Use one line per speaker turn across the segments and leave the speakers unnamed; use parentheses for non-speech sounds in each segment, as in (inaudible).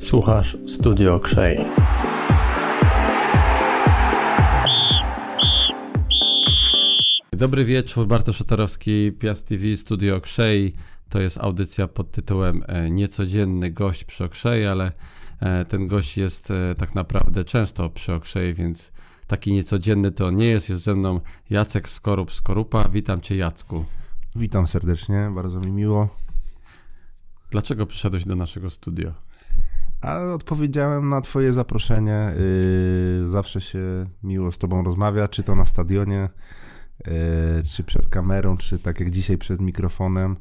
Słuchasz Studio Krzej. Dobry wieczór, Bartosz Szatorowski, Piast TV, Studio Krzej. To jest audycja pod tytułem e, Niecodzienny gość przy Okrzej, ale e, ten gość jest e, tak naprawdę często przy Okrzej, więc taki niecodzienny to nie jest. Jest ze mną Jacek Skorup Skorupa. Witam Cię Jacku.
Witam serdecznie, bardzo mi miło.
Dlaczego przyszedłeś do naszego studio?
A odpowiedziałem na Twoje zaproszenie. Yy, zawsze się miło z Tobą rozmawia, czy to na stadionie, yy, czy przed kamerą, czy tak jak dzisiaj przed mikrofonem.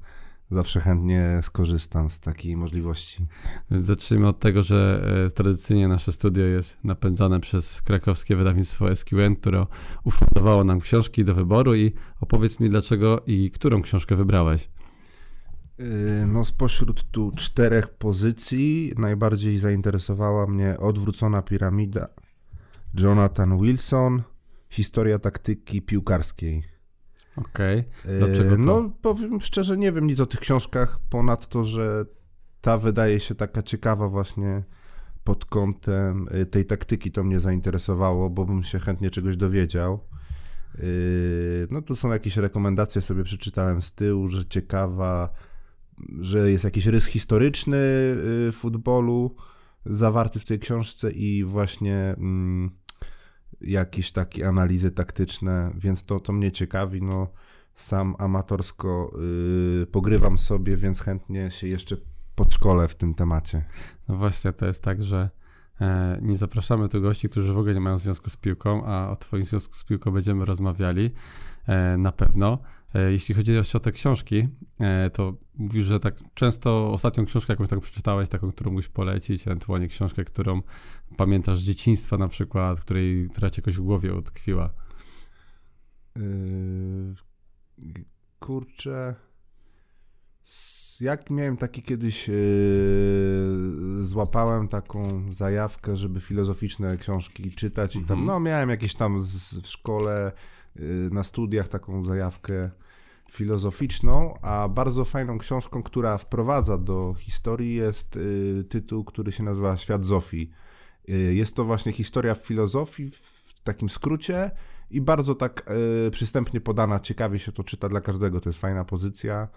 Zawsze chętnie skorzystam z takiej możliwości.
Zacznijmy od tego, że e, tradycyjnie nasze studio jest napędzane przez krakowskie wydawnictwo SQN, które ufundowało nam książki do wyboru i opowiedz mi dlaczego i którą książkę wybrałeś.
Yy, no, spośród tu czterech pozycji najbardziej zainteresowała mnie Odwrócona piramida Jonathan Wilson, Historia taktyki piłkarskiej.
Okej, okay. dlaczego to?
No, powiem szczerze, nie wiem nic o tych książkach, ponad to, że ta wydaje się taka ciekawa właśnie pod kątem y, tej taktyki, to mnie zainteresowało, bo bym się chętnie czegoś dowiedział. Y, no tu są jakieś rekomendacje, sobie przeczytałem z tyłu, że ciekawa że jest jakiś rys historyczny y, futbolu zawarty w tej książce i właśnie mm, jakieś takie analizy taktyczne, więc to, to mnie ciekawi. No, sam amatorsko y, pogrywam sobie, więc chętnie się jeszcze podszkolę w tym temacie.
No właśnie, to jest tak, że e, nie zapraszamy tu gości, którzy w ogóle nie mają związku z piłką, a o Twoim związku z piłką będziemy rozmawiali e, na pewno. E, jeśli chodzi o te książki, e, to mówisz, że tak często ostatnią książkę jakąś tak przeczytałeś, taką, którą musisz polecić, ewentualnie książkę, którą pamiętasz z dzieciństwa na przykład, której, która ci jakoś w głowie utkwiła.
Yy, kurczę. Jak miałem taki kiedyś, yy, złapałem taką zajawkę, żeby filozoficzne książki czytać i tam, mhm. no miałem jakieś tam z, w szkole Y, na studiach taką zajawkę filozoficzną, a bardzo fajną książką, która wprowadza do historii jest y, tytuł, który się nazywa Świat Zofii. Y, jest to właśnie historia filozofii w takim skrócie i bardzo tak przystępnie podana, ciekawie się to czyta dla każdego, to jest fajna pozycja.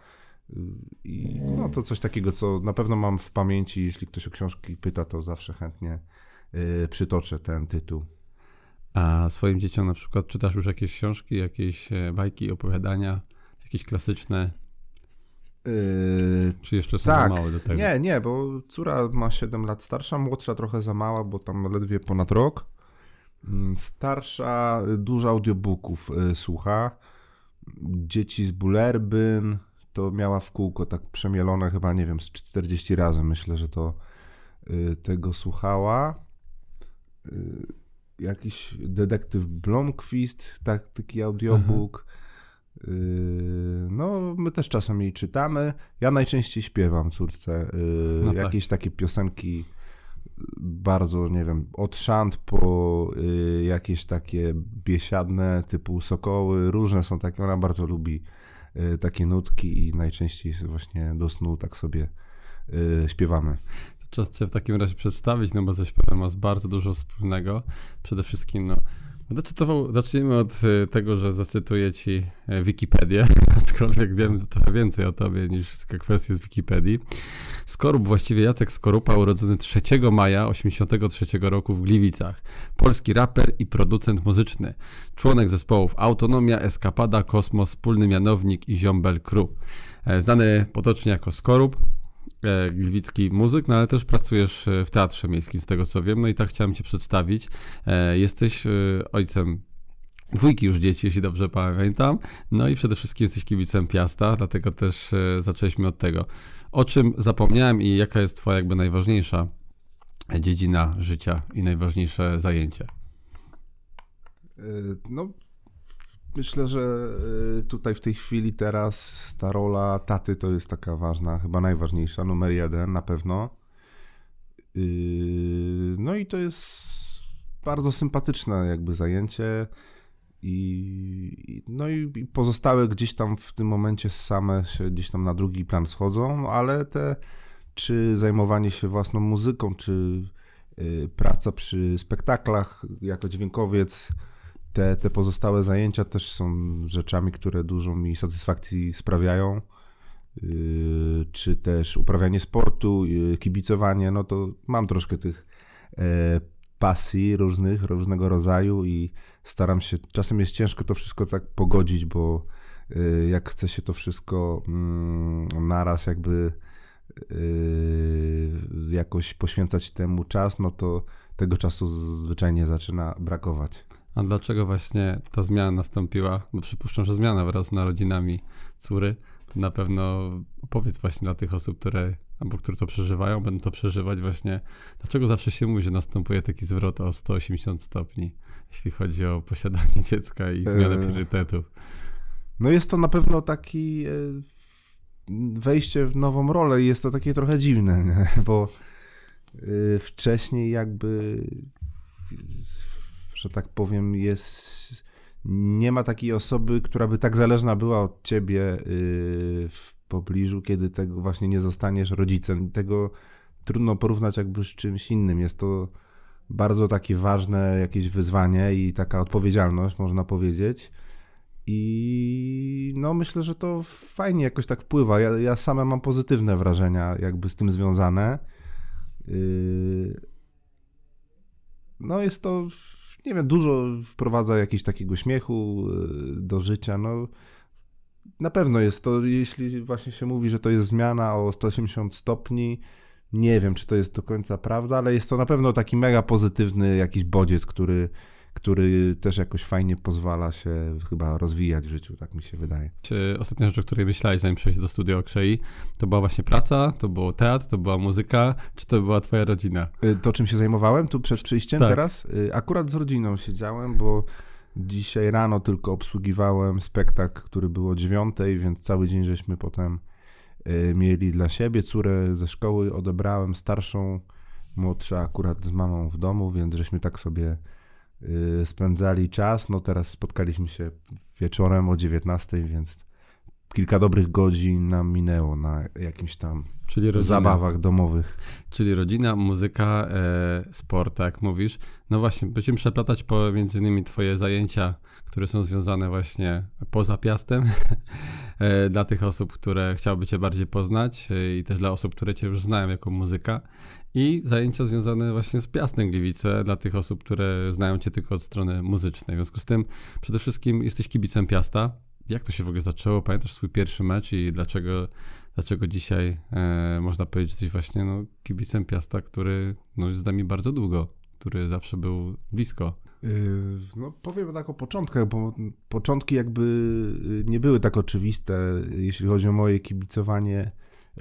I no to coś takiego, co na pewno mam w pamięci, jeśli ktoś o książki pyta, to zawsze chętnie przytoczę ten tytuł.
A swoim dzieciom na przykład czytasz już jakieś książki, jakieś e, bajki, opowiadania, jakieś klasyczne? Yy, Czy jeszcze są tak. małe do tego?
Nie, nie, bo córa ma 7 lat starsza, młodsza trochę za mała, bo tam ledwie ponad rok. Mm, starsza dużo audiobooków y, słucha. Dzieci z Bulerbyn to miała w kółko tak przemielone chyba, nie wiem, z 40 razy myślę, że to y, tego słuchała. Y, jakiś detektyw Blomqvist, tak, taki audiobook. Mhm. No, my też czasem jej czytamy. Ja najczęściej śpiewam córce yy, no tak. jakieś takie piosenki bardzo, nie wiem, od szant po y, jakieś takie biesiadne typu sokoły, różne są takie, ona bardzo lubi takie nutki i najczęściej właśnie do snu tak sobie śpiewamy
czas Cię w takim razie przedstawić, no bo ze śpiewem masz bardzo dużo wspólnego. Przede wszystkim, no, Zacznijmy od y, tego, że zacytuję ci e, Wikipedię, (laughs) aczkolwiek wiem trochę więcej o tobie niż kwestie z Wikipedii. Skorup, właściwie Jacek Skorupa, urodzony 3 maja 1983 roku w Gliwicach. Polski raper i producent muzyczny. Członek zespołów Autonomia, Eskapada, Kosmos, Wspólny Mianownik i Ziombel Crew. E, znany potocznie jako Skorup, E, gliwicki muzyk, no ale też pracujesz e, w Teatrze Miejskim, z tego co wiem, no i tak chciałem cię przedstawić. E, jesteś ojcem dwójki już dzieci, jeśli dobrze pamiętam, no i przede wszystkim jesteś kibicem Piasta, dlatego też zaczęliśmy od tego. O czym zapomniałem i jaka jest twoja jakby najważniejsza dziedzina życia i najważniejsze zajęcie?
No, Myślę, że y, tutaj w tej chwili teraz ta rola taty to jest taka ważna, chyba najważniejsza, numer jeden na pewno. Y, no i to jest bardzo sympatyczne jakby zajęcie. I, no i, pozostałe gdzieś tam w tym momencie same się gdzieś tam na drugi plan schodzą, ale te czy zajmowanie się własną muzyką, czy y, praca przy spektaklach jako dźwiękowiec, te, te pozostałe zajęcia też są rzeczami, które dużo mi satysfakcji sprawiają. Y, czy też uprawianie sportu, y, kibicowanie, no to mam troszkę tych e, pasji różnych, różnego rodzaju i staram się, czasem jest ciężko to wszystko tak pogodzić, bo y, jak chce się to wszystko mm, naraz jakby jakoś poświęcać temu czas, no to tego czasu zwyczajnie zaczyna brakować.
A dlaczego właśnie ta zmiana nastąpiła? Bo przypuszczam, że zmiana wraz z narodzinami córy na pewno opowiedz właśnie dla tych osób, które albo które to przeżywają, będą to przeżywać właśnie. Dlaczego zawsze się mówi, że następuje taki zwrot o 180 stopni, jeśli chodzi o posiadanie (laughs) dziecka i zmianę eee. priorytetów?
No jest to na pewno taki e, wejście w nową rolę i jest to takie trochę dziwne, nie? (laughs) bo e, wcześniej jakby, że tak powiem, jest nie ma takiej osoby, która by tak zależna była od ciebie y, w pobliżu, kiedy tego właśnie nie zostaniesz rodzicem. Tego trudno porównać jakby z czymś innym. Jest to bardzo takie ważne jakieś wyzwanie i taka odpowiedzialność, można powiedzieć. I no myślę, że to fajnie jakoś tak wpływa. Ja, ja same mam pozytywne wrażenia jakby z tym związane. Y, no jest to nie wiem, dużo wprowadza jakiegoś takiego śmiechu y, do życia. No, na pewno jest to, jeśli właśnie się mówi, że to jest zmiana o 180 stopni, nie wiem, czy to jest do końca prawda, ale jest to na pewno taki mega pozytywny jakiś bodziec, który który też jakoś fajnie pozwala się chyba rozwijać w życiu, tak mi się wydaje.
Czy ostatnia rzecz, o której myślałeś, zanim przejść do studia Okrzei, to była właśnie praca, to był teatr, to była muzyka, czy to była twoja rodzina?
Y, to, czym się zajmowałem tu przed przyjściem tak. teraz? Y, akurat z rodziną siedziałem, bo dzisiaj rano tylko obsługiwałem spektakl, który był o dziewiątej, więc cały dzień żeśmy potem y, mieli dla siebie. Córę ze szkoły odebrałem, starszą, młodsza akurat z mamą w domu, więc żeśmy tak sobie spędzali czas. No teraz spotkaliśmy się wieczorem o 19, więc kilka dobrych godzin nam minęło na jakimś tam zabawach domowych.
Czyli rodzina, muzyka, e, sport, tak mówisz. No właśnie, będziemy przeplatać po między innymi twoje zajęcia, które są związane właśnie poza Piastem, (laughs) e, dla tych osób, które chciałyby cię bardziej poznać e, i też dla osób, które cię już znają jako muzyka i zajęcia związane właśnie z Piastem Gliwice dla tych osób, które znają cię tylko od strony muzycznej. W związku z tym przede wszystkim jesteś kibicem Piasta. Jak to się w ogóle zaczęło? Pamiętasz swój pierwszy mecz i dlaczego, dlaczego dzisiaj e, można powiedzieć, że jesteś właśnie no, kibicem Piasta, który no, jest z nami bardzo długo, który zawsze był blisko?
Yy, no, powiem tak o początkach, bo początki jakby y, nie były tak oczywiste, jeśli chodzi o moje kibicowanie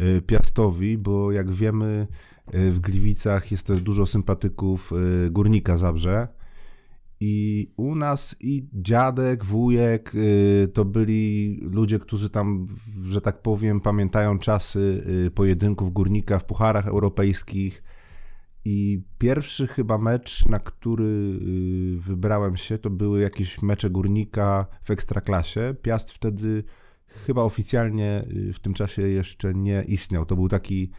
y, Piastowi, bo jak wiemy, Y, w Gliwicach jest też dużo sympatyków y, Górnika Zabrze. I u nas i dziadek, wujek y, to byli ludzie, którzy tam, że tak powiem, pamiętają czasy pojedynków górnika w pucharach europejskich. I pierwszy chyba mecz, na który wybrałem się, to były jakieś mecze górnika w ekstraklasie. Piast wtedy chyba oficjalnie w tym czasie jeszcze nie istniał. To był taki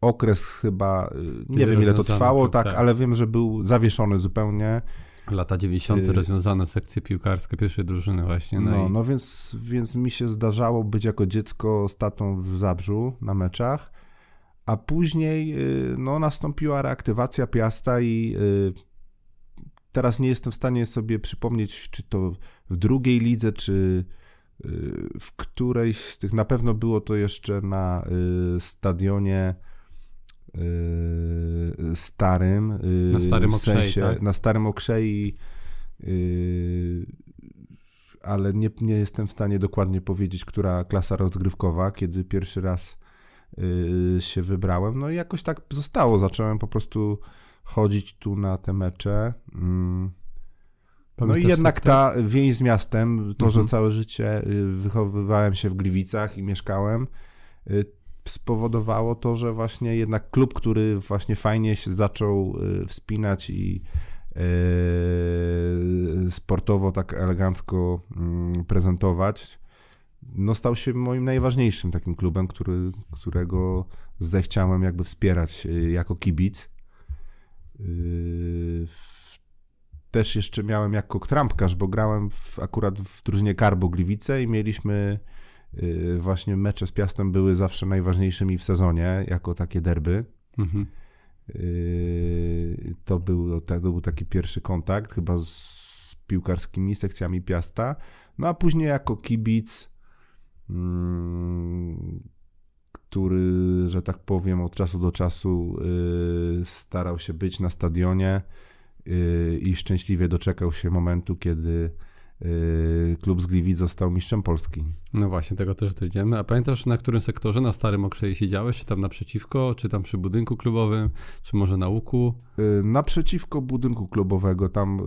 okres chyba, y, nie Kiedy wiem ile to trwało, tak, tak, ale wiem, że był zawieszony zupełnie.
Lata 90. Y rozwiązane sekcje piłkarskie pierwszej drużyny właśnie.
No, no, i... no więc, więc mi się zdarzało być jako dziecko z tatą w Zabrzu na meczach, a później y, no, nastąpiła reaktywacja Piasta i teraz nie jestem w stanie sobie przypomnieć, czy to w drugiej lidze, czy w którejś z tych, na pewno było to jeszcze na stadionie starym.
Y, na starym w sensie,
tak? Na starym okrzei, y, ale nie, nie jestem w stanie dokładnie powiedzieć, która klasa rozgrywkowa, kiedy pierwszy raz się wybrałem. No i jakoś tak zostało. Zacząłem po prostu chodzić tu na te mecze. Mm. No i jednak ta więź z miastem, to, mhm. że całe życie wychowywałem się w Gliwicach i mieszkałem, spowodowało to, że właśnie jednak klub, który właśnie fajnie się zaczął y, wspinać i sportowo tak elegancko mm, prezentować, no stał się moim najważniejszym takim klubem, który, którego zechciałem jakby wspierać jako kibic. Też jeszcze miałem jako trampkarz, bo grałem w, akurat w drużynie Karbo Gliwice i mieliśmy właśnie mecze z Piastem były zawsze najważniejszymi w sezonie, jako takie derby. Mhm. Yy, to był, to był taki pierwszy kontakt, chyba z piłkarskimi sekcjami Piasta. No a później jako kibic, mm, który, że tak powiem, od czasu do czasu yy, starał się być na stadionie i szczęśliwie doczekał się momentu, kiedy Y, klub z Gliwic został mistrzem Polski.
No właśnie, tego też dojdziemy. A pamiętasz na którym sektorze, na Starym Okrzei siedziałeś? Czy tam naprzeciwko, czy tam przy budynku klubowym, czy może na łuku?
Y, naprzeciwko budynku klubowego, tam, y,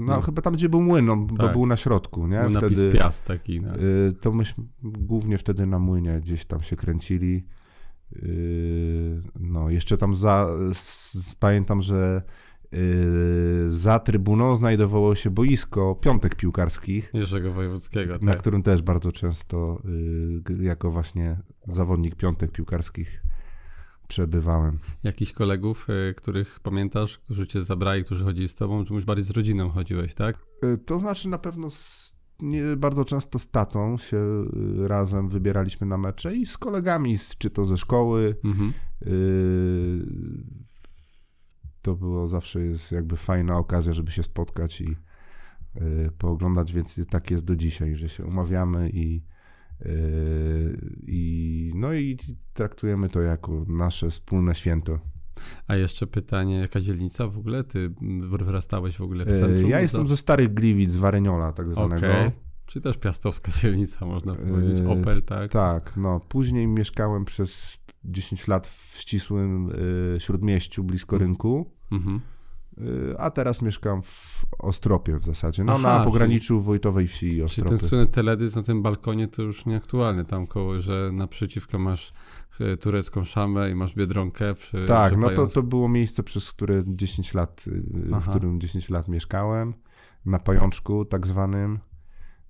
no, no. chyba tam, gdzie był młyn, on, tak. bo był na środku, nie?
Był wtedy, napis Piast taki. No.
To myśmy głównie wtedy na młynie gdzieś tam się kręcili. No, jeszcze tam za, pamiętam, że za trybuną znajdowało się boisko piątek piłkarskich.
Jerzego Wojewódzkiego.
Na tak. którym też bardzo często yy, jako właśnie zawodnik piątek piłkarskich przebywałem.
Jakichś kolegów, yy, których pamiętasz, którzy cię zabrali, którzy chodzili z tobą, czy bardziej z rodziną chodziłeś, tak?
To znaczy na pewno z, nie, bardzo często z tatą się razem wybieraliśmy na mecze i z kolegami, czy to ze szkoły, mhm to było zawsze jest jakby fajna okazja, żeby się spotkać i y, pooglądać, więc tak jest do dzisiaj, że się umawiamy i, y, i no i traktujemy to jako nasze wspólne święto.
A jeszcze pytanie, jaka dzielnica w ogóle? Ty wyrastałeś w ogóle w centrum?
Ja jestem ze Starych Gliwic, z Wareniola tak zwanego. Okay.
Czy też piastowska (laughs) dzielnica, można powiedzieć, Opel, tak?
Tak, no. Później mieszkałem przez 10 lat w ścisłym y, śródmieściu, blisko mm. rynku. Mhm. Y, a teraz mieszkam w Ostropie w zasadzie, no Aha, na pograniczu czyli, Wojtowej Wsi i Ostropy.
Czyli ten słynny teledysk na tym balkonie to już nieaktualny, tam koło, że naprzeciwko masz y, turecką szamę i masz Biedronkę. Przy,
tak, no to, to było miejsce, przez które 10 lat, Aha. w którym 10 lat mieszkałem, na Pajączku tak zwanym.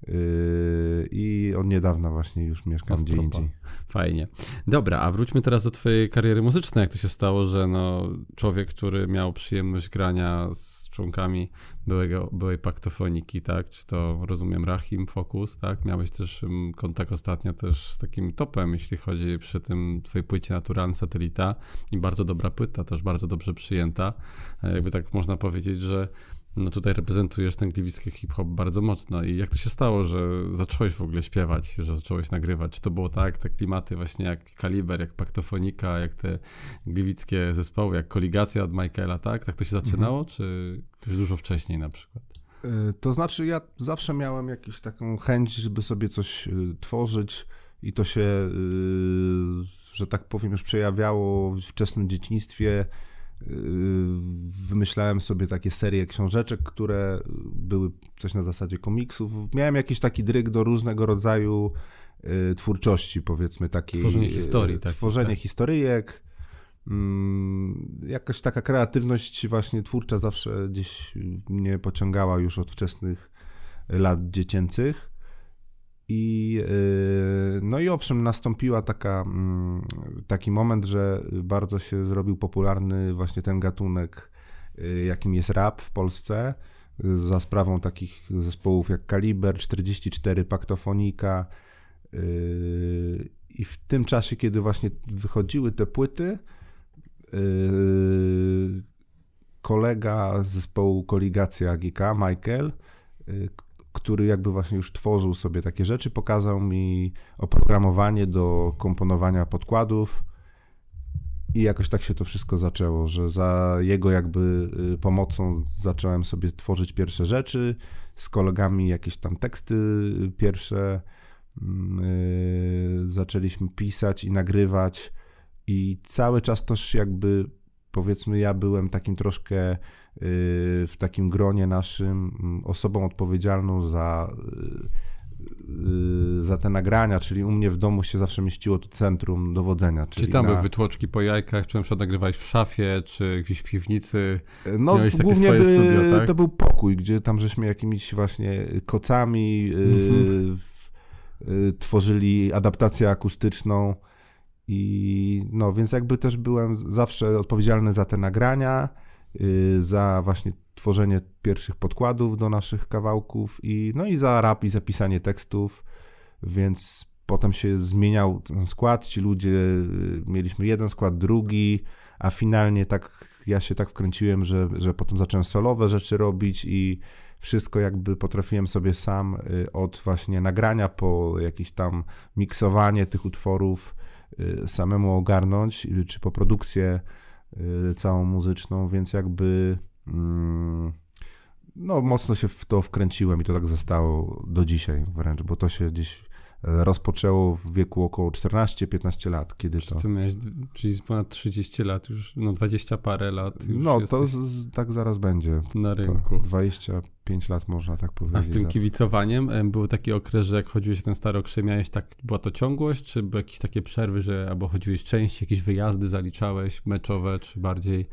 Yy, I od niedawna właśnie już mieszkam Ostropa. gdzie indziej.
Fajnie. Dobra, a wróćmy teraz do twojej kariery muzycznej. Jak to się stało, że no, człowiek, który miał przyjemność grania z członkami byłego, byłej paktofoniki, tak? Czy to rozumiem Rahim, Focus, tak? Miałeś też mm, kontakt ostatnio też z takim topem, jeśli chodzi przy tym twojej płycie Naturalny Satelita i bardzo dobra płyta, też bardzo dobrze przyjęta. E, jakby tak można powiedzieć, że no tutaj reprezentujesz ten gliwicki hip-hop bardzo mocno. I jak to się stało, że zacząłeś w ogóle śpiewać, że zacząłeś nagrywać? Czy to było tak, te klimaty właśnie jak Kaliber, jak Paktofonika, jak te gliwickie zespoły, jak Koligacja od Michaela, tak? Tak to się zaczynało, mhm. czy już dużo wcześniej na przykład?
Y, to znaczy, ja zawsze miałem jakąś taką chęć, żeby sobie coś y, tworzyć i to się, y, że tak powiem, już przejawiało w wczesnym dzieciństwie wymyślałem sobie takie serie książeczek, które były coś na zasadzie komiksów. Miałem jakiś taki dryg do różnego rodzaju yy, twórczości, powiedzmy takiej.
Tworzenie historii, tak.
Tworzenie tak. historyjek. Mm, jakaś taka kreatywność właśnie twórcza zawsze gdzieś mnie pociągała już od wczesnych lat dziecięcych. I, y, no i owszem, nastąpiła taka, mm, taki moment, że bardzo się zrobił popularny właśnie ten gatunek, y, jakim jest rap w Polsce, za sprawą takich zespołów jak Kaliber, 44, Paktofonika. Y, I w tym czasie, kiedy właśnie wychodziły te płyty, kolega z zespołu Koligacja AGK, Michael, który jakby właśnie już tworzył sobie takie rzeczy, pokazał mi oprogramowanie do komponowania podkładów i jakoś tak się to wszystko zaczęło, że za jego jakby y, pomocą zacząłem sobie tworzyć pierwsze rzeczy, z kolegami jakieś tam teksty pierwsze yy, zaczęliśmy pisać i nagrywać i cały czas też jakby powiedzmy ja byłem takim troszkę w takim gronie naszym mm, osobą odpowiedzialną za za te nagrania, czyli u mnie w domu się zawsze mieściło to centrum dowodzenia. Czyli,
czyli tam
na...
były wytłoczki po jajkach, czy na przykład nagrywałeś w szafie, czy gdzieś w piwnicy?
No głównie by, studio, tak? to był pokój, gdzie tam żeśmy jakimiś właśnie kocami mhm. y, y, tworzyli adaptację akustyczną i no więc jakby też byłem zawsze odpowiedzialny za te nagrania, y, za właśnie tworzenie pierwszych podkładów do naszych kawałków i no i za rap i za pisanie tekstów, więc potem się zmieniał ten skład, ci ludzie, y, mieliśmy jeden skład, drugi, a finalnie tak ja się tak wkręciłem, że, że potem zacząłem solowe rzeczy robić i wszystko jakby potrafiłem sobie sam y, od właśnie nagrania po jakieś tam miksowanie tych utworów samemu ogarnąć, czy po produkcję całą muzyczną, więc jakby Mm, no, mocno się w to wkręciłem i to tak zostało do dzisiaj wręcz, bo to się gdzieś rozpoczęło w wieku około 14-15 lat, kiedy to...
Co miałeś, czyli ponad 30 lat już, no 20 parę lat
No, to z, tak zaraz będzie.
Na rynku.
25 lat można tak powiedzieć.
A z tym kibicowaniem był taki okres, że jak chodziłeś ten stary okres, miałeś tak, była to ciągłość, czy były jakieś takie przerwy, że albo chodziłeś częściej, jakieś wyjazdy zaliczałeś, meczowe, czy bardziej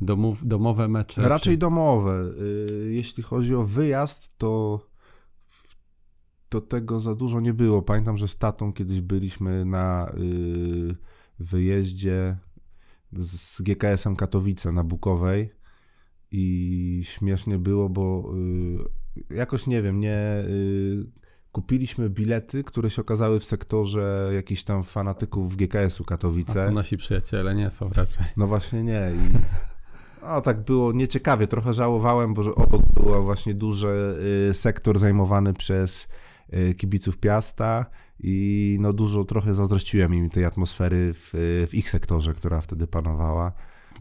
domów, domowe mecze?
Raczej
czy...
domowe. Y, jeśli chodzi o wyjazd, to to tego za dużo nie było. Pamiętam, że z tatą kiedyś byliśmy na y, wyjeździe z GKS-em Katowice na Bukowej i śmiesznie było, bo y, jakoś nie wiem, nie y, kupiliśmy bilety, które się okazały w sektorze jakichś tam fanatyków GKS-u Katowice.
A to nasi przyjaciele nie są raczej.
No właśnie nie i no, tak było nieciekawie, trochę żałowałem, bo obok był właśnie duży sektor zajmowany przez kibiców Piasta i no dużo trochę zazdrościłem im tej atmosfery w, w ich sektorze, która wtedy panowała.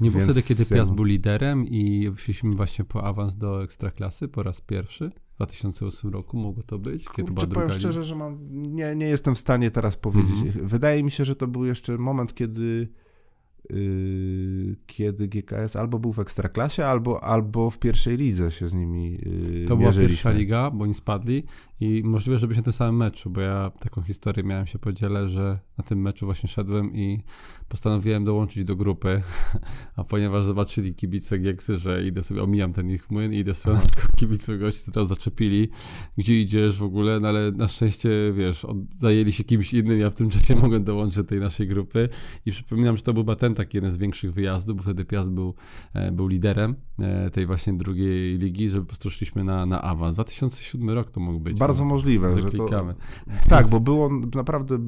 Nie było wtedy, kiedy Piast był liderem i szliśmy właśnie po awans do Ekstraklasy po raz pierwszy? W 2008 roku mogło to być? Kiedy
Kurczę, powiem szczerze, że mam, nie, nie jestem w stanie teraz powiedzieć. Mhm. Wydaje mi się, że to był jeszcze moment, kiedy kiedy GKS albo był w Ekstraklasie, albo, albo w pierwszej lidze się z nimi yy,
To była pierwsza liga, bo oni spadli i możliwe, że byliśmy na tym samym meczu, bo ja taką historię miałem się podzielę, że na tym meczu właśnie szedłem i postanowiłem dołączyć do grupy, (laughs) a ponieważ zobaczyli kibice Gieksy, że idę sobie, omijam ten ich młyn i idę sobie na kibiców gości, teraz zaczepili, gdzie idziesz w ogóle, no ale na szczęście, wiesz, od, zajęli się kimś innym, ja w tym (laughs) czasie mogłem dołączyć do tej naszej grupy. I przypominam, że to był Baten taki jeden z większych wyjazdów, bo wtedy Piast był, e, był liderem e, tej właśnie drugiej ligi, że po prostu szliśmy na, na awans. 2007 rok to mógł być.
Bardzo możliwe, że to... Tak, bo było naprawdę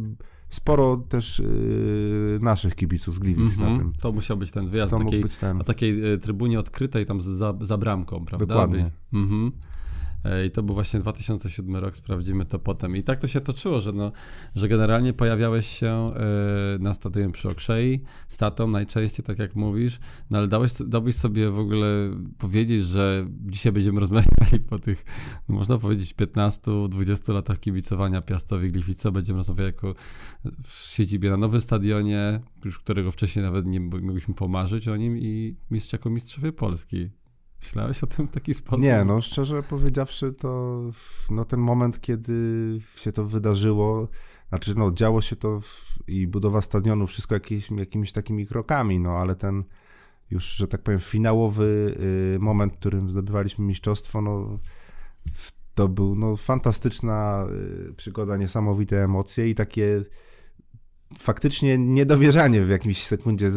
sporo też yy, naszych kibiców z Gliwic mm -hmm. na tym.
To musiał być ten wyjazd to takiej, ten... na takiej y, trybunie odkrytej tam za, za bramką, prawda?
Dokładnie.
Mm -hmm. I to był właśnie 2007 rok, sprawdzimy to potem. I tak to się toczyło, że, no, że generalnie pojawiałeś się e, na stadionie przy Okrzei z tatą najczęściej, tak jak mówisz, no ale dałeś, dałbyś sobie w ogóle powiedzieć, że dzisiaj będziemy rozmawiali po tych, no można powiedzieć, 15-20 latach kibicowania Piastowi Gliwice, będziemy rozmawiać jako w siedzibie na nowym stadionie, już którego wcześniej nawet nie mogliśmy pomarzyć o nim i mistrz jako mistrzowie Polski. Myślałeś o tym w taki sposób?
Nie, no szczerze powiedziawszy, to no, ten moment, kiedy się to wydarzyło, znaczy no działo się to w, i budowa stadionu, wszystko jakimiś, jakimiś takimi krokami, no ale ten już, że tak powiem, finałowy y, moment, w którym zdobywaliśmy mistrzostwo, no to był no, fantastyczna y, przygoda, niesamowite emocje i takie faktycznie niedowierzanie w jakimś sekundzie.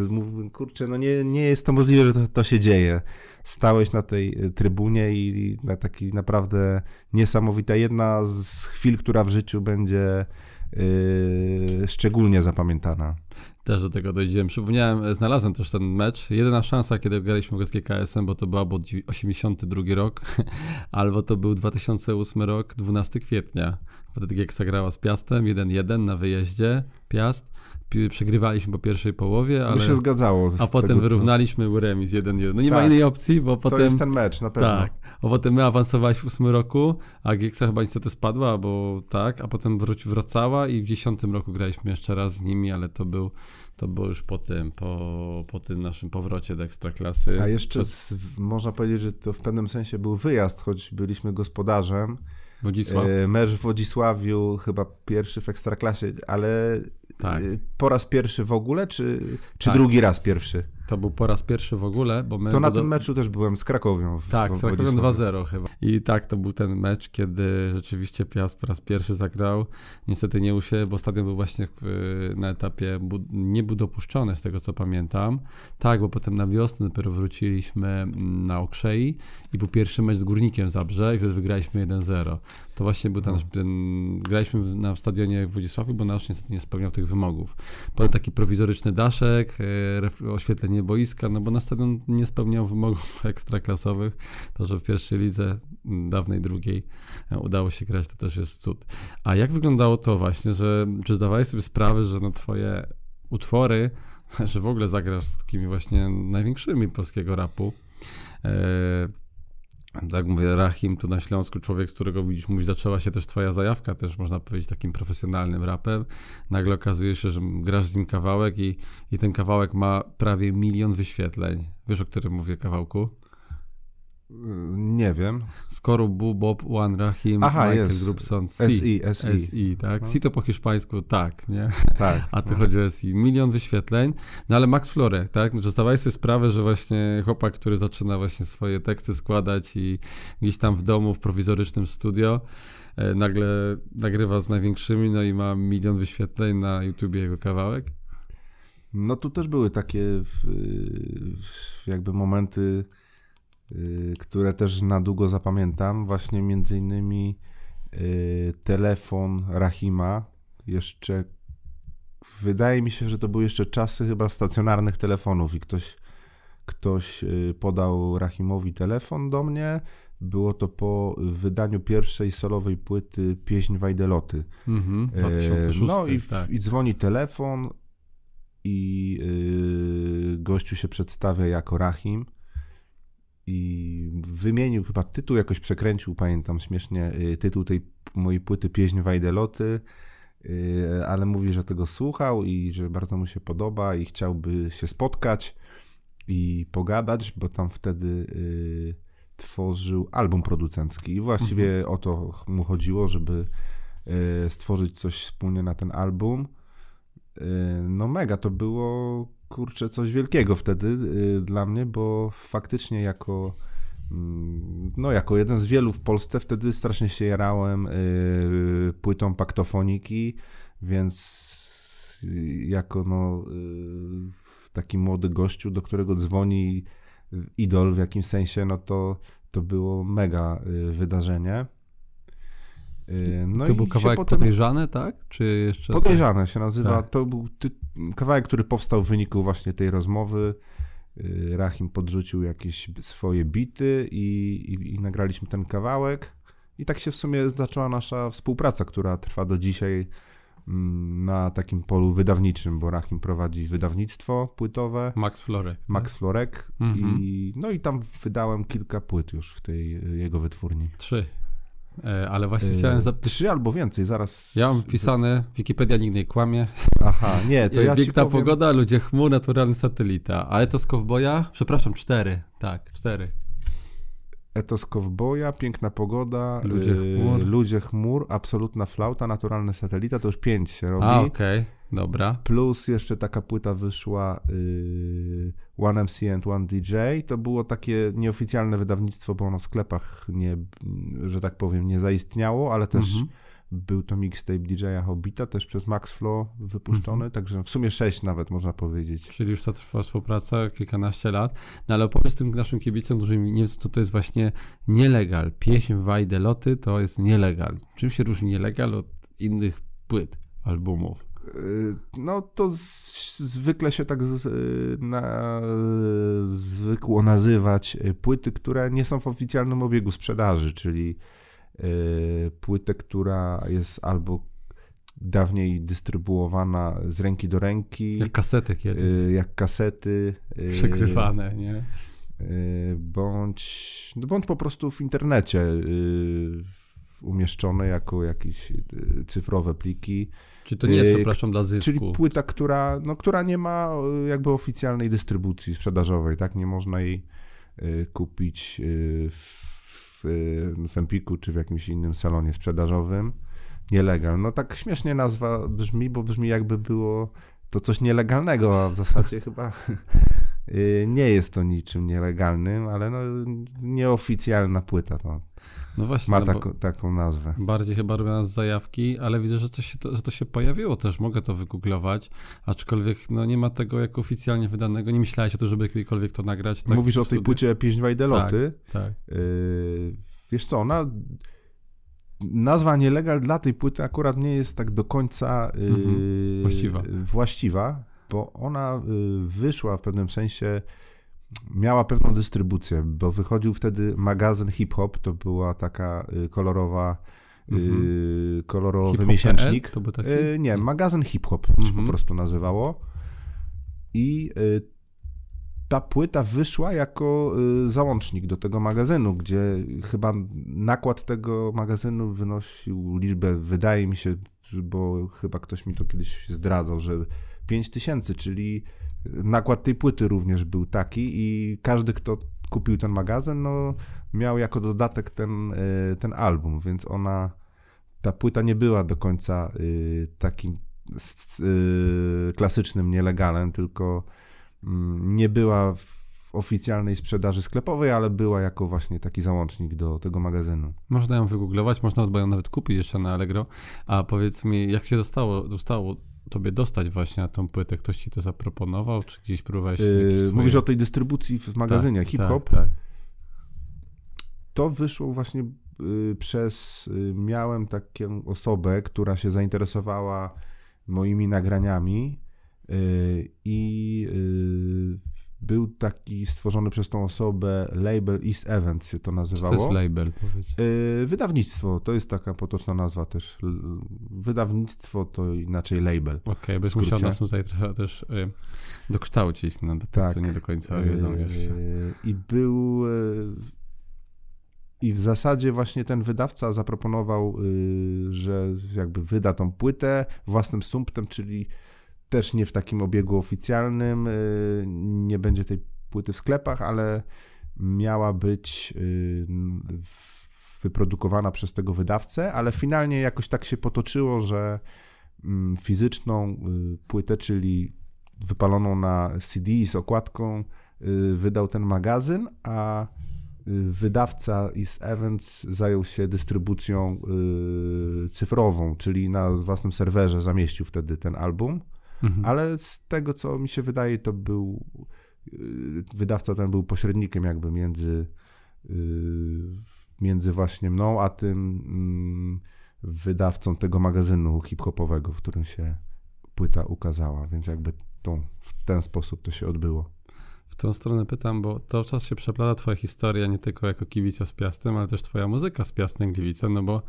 Kurczę, no nie, nie jest to możliwe, że to, to się dzieje. Stałeś na tej y, trybunie i na taki naprawdę niesamowita jedna z chwil, która w życiu będzie yy, szczególnie zapamiętana.
Też do tego dojdziemy. Przypomniałem, e, znalazłem też ten mecz. Jedyna szansa, kiedy graliśmy z GKS-em, bo to był albo 82 rok, (laughs) albo to był 2008 rok, 12 kwietnia. Wtedy Gieksa grała z Piastem, 1-1 na wyjeździe, Piast. Przegrywaliśmy po pierwszej połowie, ale...
By się zgadzało.
A potem tego, wyrównaliśmy co... remis 1-1. No nie tak. ma innej opcji, bo potem... To
jest ten mecz, na pewno.
Tak. A potem my awansowaliśmy w 8 roku, a Gieksa chyba niestety spadła, bo tak, a potem wróci, wracała i w 10 roku graliśmy jeszcze raz z nimi, ale to był to było już po tym, po, po tym naszym powrocie do Ekstraklasy.
A jeszcze z, można powiedzieć, że to w pewnym sensie był wyjazd, choć byliśmy gospodarzem,
Wodzisław.
E, mecz w Wodzisławiu, chyba pierwszy w Ekstraklasie, ale
Tak.
e, po raz pierwszy w ogóle, czy, czy
Tak.
drugi raz pierwszy?
To był po raz pierwszy w ogóle, bo my...
To na
do-
tym meczu też byłem z Krakowią. W,
Tak,
w
z
Wodzisławiu.
2-0 chyba. I tak, to był ten mecz, kiedy rzeczywiście Piast po raz pierwszy zagrał. Niestety nie usiadł, bo stadion był właśnie na etapie bu- nie był dopuszczony, z tego co pamiętam. Tak, bo potem na wiosnę dopiero wróciliśmy mm, na Okrzei i był pierwszy mecz z Górnikiem Zabrze i wtedy wygraliśmy 1-0. To właśnie był ten,
No.
ten graliśmy na stadionie w Wodzisławiu, bo nasz niestety nie spełniał tych wymogów. Potem taki prowizoryczny daszek, e, boiska, no bo na stadion nie spełniał wymogów (laughs) ekstraklasowych. To, że w pierwszej lidze, m, dawnej drugiej, e, udało się grać, to też jest cud. A jak wyglądało to właśnie, że czy zdawałeś sobie sprawę, że no twoje utwory, (laughs) że w ogóle zagrasz z takimi właśnie największymi polskiego rapu, e, tak mówię, Rahim tu na Śląsku, człowiek, którego widzisz, mówisz, zaczęła się też twoja zajawka, też można powiedzieć takim profesjonalnym rapem. Nagle okazuje się, że grasz z nim kawałek i, i ten kawałek ma prawie milion wyświetleń. Wiesz, o którym mówię kawałku?
Nie wiem.
Skoru, Bu, Bob, One, Rahim,
Aha,
Michael
jest.
Grubson, C.
SI, SI.
SI, tak?
No.
Si to po hiszpańsku tak, nie?
Tak.
A ty
no.
chodzi o SI. Milion wyświetleń. No ale Max Florek, tak? Że zdawałeś sobie sprawę, że właśnie chłopak, który zaczyna właśnie swoje teksty składać i gdzieś tam w domu, w prowizorycznym studio, e, nagle nagrywa z największymi, no i ma milion wyświetleń na YouTubie jego kawałek.
No tu też były takie jakby momenty, które też na długo zapamiętam. Właśnie między innymi y, telefon Rahima. Jeszcze wydaje mi się, że to były jeszcze czasy chyba stacjonarnych telefonów i ktoś, ktoś y, podał Rahimowi telefon do mnie. Było to po wydaniu pierwszej solowej płyty Pieśń Wajdeloty.
Mhm, 2006,
E, No i,
tak.
i dzwoni telefon i gościu się przedstawia jako Rahim i wymienił chyba tytuł, jakoś przekręcił, pamiętam śmiesznie, yy, tytuł tej mojej płyty Pieśń Wajdeloty, yy, ale mówi, że tego słuchał i że bardzo mu się podoba i chciałby się spotkać i pogadać, bo tam wtedy yy, tworzył album producencki i właściwie o to mu chodziło, żeby y, stworzyć coś wspólnie na ten album. Y, No mega, to było kurczę coś wielkiego wtedy y, dla mnie, bo faktycznie jako mm, no jako jeden z wielu w Polsce wtedy strasznie się jarałem y, płytą paktofoniki, więc jako no y, taki młody gościu, do którego dzwoni idol w jakimś sensie, no to to było mega wydarzenie. Y, No
to był kawałek
potem-
podejrzany, tak? Czy jeszcze...
Podejrzane się nazywa.
Tak.
To był ty... kawałek, który powstał w wyniku właśnie tej rozmowy. Y, Rahim podrzucił jakieś swoje bity i, i, i nagraliśmy ten kawałek. I tak się w sumie zaczęła nasza współpraca, która trwa do dzisiaj mm, na takim polu wydawniczym, bo Rahim prowadzi wydawnictwo płytowe,
Max Florek. tak?
Max Florek.
Mhm.
I, no i tam wydałem kilka płyt już w tej jego wytwórni.
Trzy. E, ale właśnie
Y,
chciałem zapytać...
Trzy albo więcej, zaraz.
Ja mam wpisane, Wikipedia nigdy nie kłamie.
Aha, nie, to (laughs) ja
Piękna
powiem...
pogoda, ludzie chmur, naturalny satelita. A to z Kowboja? Przepraszam, cztery. Tak, cztery.
Etos Kowboja, Piękna Pogoda,
Ludzie
yy,
chmur.
Ludzie Chmur, Absolutna Flauta, Naturalny Satelita, to już pięć się robi.
A, okej, dobra.
Plus jeszcze taka płyta wyszła yy, One MC and One DJ. To było takie nieoficjalne wydawnictwo, bo ono w sklepach nie, że tak powiem, nie zaistniało, ale też
Mhm.
Był to mixtape DJ-a Hobbita, też przez Max Flow wypuszczony,
Mhm.
także w sumie sześć nawet można powiedzieć.
Czyli już ta trwa współpraca kilkanaście lat. No ale opowiedz tym naszym kibicom, którzy nie wiedzą, co to jest właśnie nielegal. Pieśń Wajde Loty to jest nielegal. Czym się różni nielegal od innych płyt, albumów?
Y, No to z, zwykle się tak z, y, na, zwykło nazywać y, płyty, które nie są w oficjalnym obiegu sprzedaży, czyli płytę, która jest albo dawniej dystrybuowana z ręki do ręki,
Jak kasety kiedyś.
y, jak kasety. y,
Przekrywane, nie?
y, bądź, no bądź po prostu w internecie y, umieszczone jako jakieś y, cyfrowe pliki.
Czy to nie jest,
y,
przepraszam, dla zysku?
Czyli płyta, która, no, która nie ma y, jakby oficjalnej dystrybucji sprzedażowej, tak? Nie można jej y, kupić y, w, w, y, Empiku czy w jakimś innym salonie sprzedażowym. Nielegal. No tak śmiesznie nazwa brzmi, bo brzmi jakby było to coś nielegalnego, a w zasadzie (laughs) chyba y, nie jest to niczym nielegalnym, ale no nieoficjalna płyta to
No właśnie,
ma
no
taką, taką nazwę.
bardziej chyba robiona z zajawki, ale widzę, że, coś się to, że to się pojawiło też, mogę to wygooglować, aczkolwiek no, nie ma tego jako oficjalnie wydanego, nie myślałeś o tym, żeby kiedykolwiek to nagrać. Tak,
Mówisz o tej płycie Pieśń Deloty.
Tak.
Yy, wiesz co, ona. Nazwa nielegal dla tej płyty akurat nie jest tak do końca yy,
Mhm. Właściwa.
właściwa, bo ona yy, wyszła w pewnym sensie, miała pewną dystrybucję, bo wychodził wtedy magazyn Hip Hop, to była taka yy, kolorowa, yy,
Mhm.
kolorowy miesięcznik.
To był taki?
Yy, nie, magazyn Hip Hop się
Mhm.
po prostu nazywało. I y, ta płyta wyszła jako y, załącznik do tego magazynu, gdzie chyba nakład tego magazynu wynosił liczbę, wydaje mi się, bo chyba ktoś mi to kiedyś zdradzał, że 5 tysięcy, czyli nakład tej płyty również był taki i każdy, kto kupił ten magazyn, no miał jako dodatek ten, y, ten album, więc ona, ta płyta nie była do końca y, takim y, klasycznym nielegalem, tylko mm, nie była w oficjalnej sprzedaży sklepowej, ale była jako właśnie taki załącznik do tego magazynu.
Można ją wygooglować, można ją nawet kupić jeszcze na Allegro. A powiedz mi, jak się dostało, dostało tobie dostać właśnie na tą płytę? Ktoś ci to zaproponował, czy gdzieś próbowałeś
Yy,
swoje...
Mówisz o tej dystrybucji w magazynie
tak,
hip-hop.
Tak, tak.
To wyszło właśnie y, przez. y, Miałem taką osobę, która się zainteresowała moimi nagraniami y, i był taki stworzony przez tą osobę label East Events się to
Co
nazywało.
to jest label, powiedz?
Y, Wydawnictwo, to jest taka potoczna nazwa też. Wydawnictwo to inaczej label.
Okej, byś
w skrócie.
musiał nas tutaj trochę też y, dokształcić, no, do tych,
Tak.
co nie do końca wiedzą jeszcze.
I był. I w zasadzie właśnie ten wydawca zaproponował, że jakby wyda tą płytę własnym sumptem, czyli też nie w takim obiegu oficjalnym, yy, nie będzie tej płyty w sklepach, ale miała być w- wyprodukowana przez tego wydawcę, ale finalnie jakoś tak się potoczyło, że mm, fizyczną yy, płytę, czyli wypaloną na CD z okładką, y, wydał ten magazyn, a y, wydawca East Events zajął się dystrybucją y, cyfrową, czyli na własnym serwerze zamieścił wtedy ten album,
Mhm.
ale z tego co mi się wydaje, to był y, wydawca ten był pośrednikiem jakby między y, między właśnie mną, a tym mm, wydawcą tego magazynu hip-hopowego, w którym się płyta ukazała, więc jakby tą, w ten sposób to się odbyło.
W tą stronę pytam, bo cały czas się przeplata twoja historia nie tylko jako kibica z Piastem, ale też twoja muzyka z Piastem Gliwice, no bo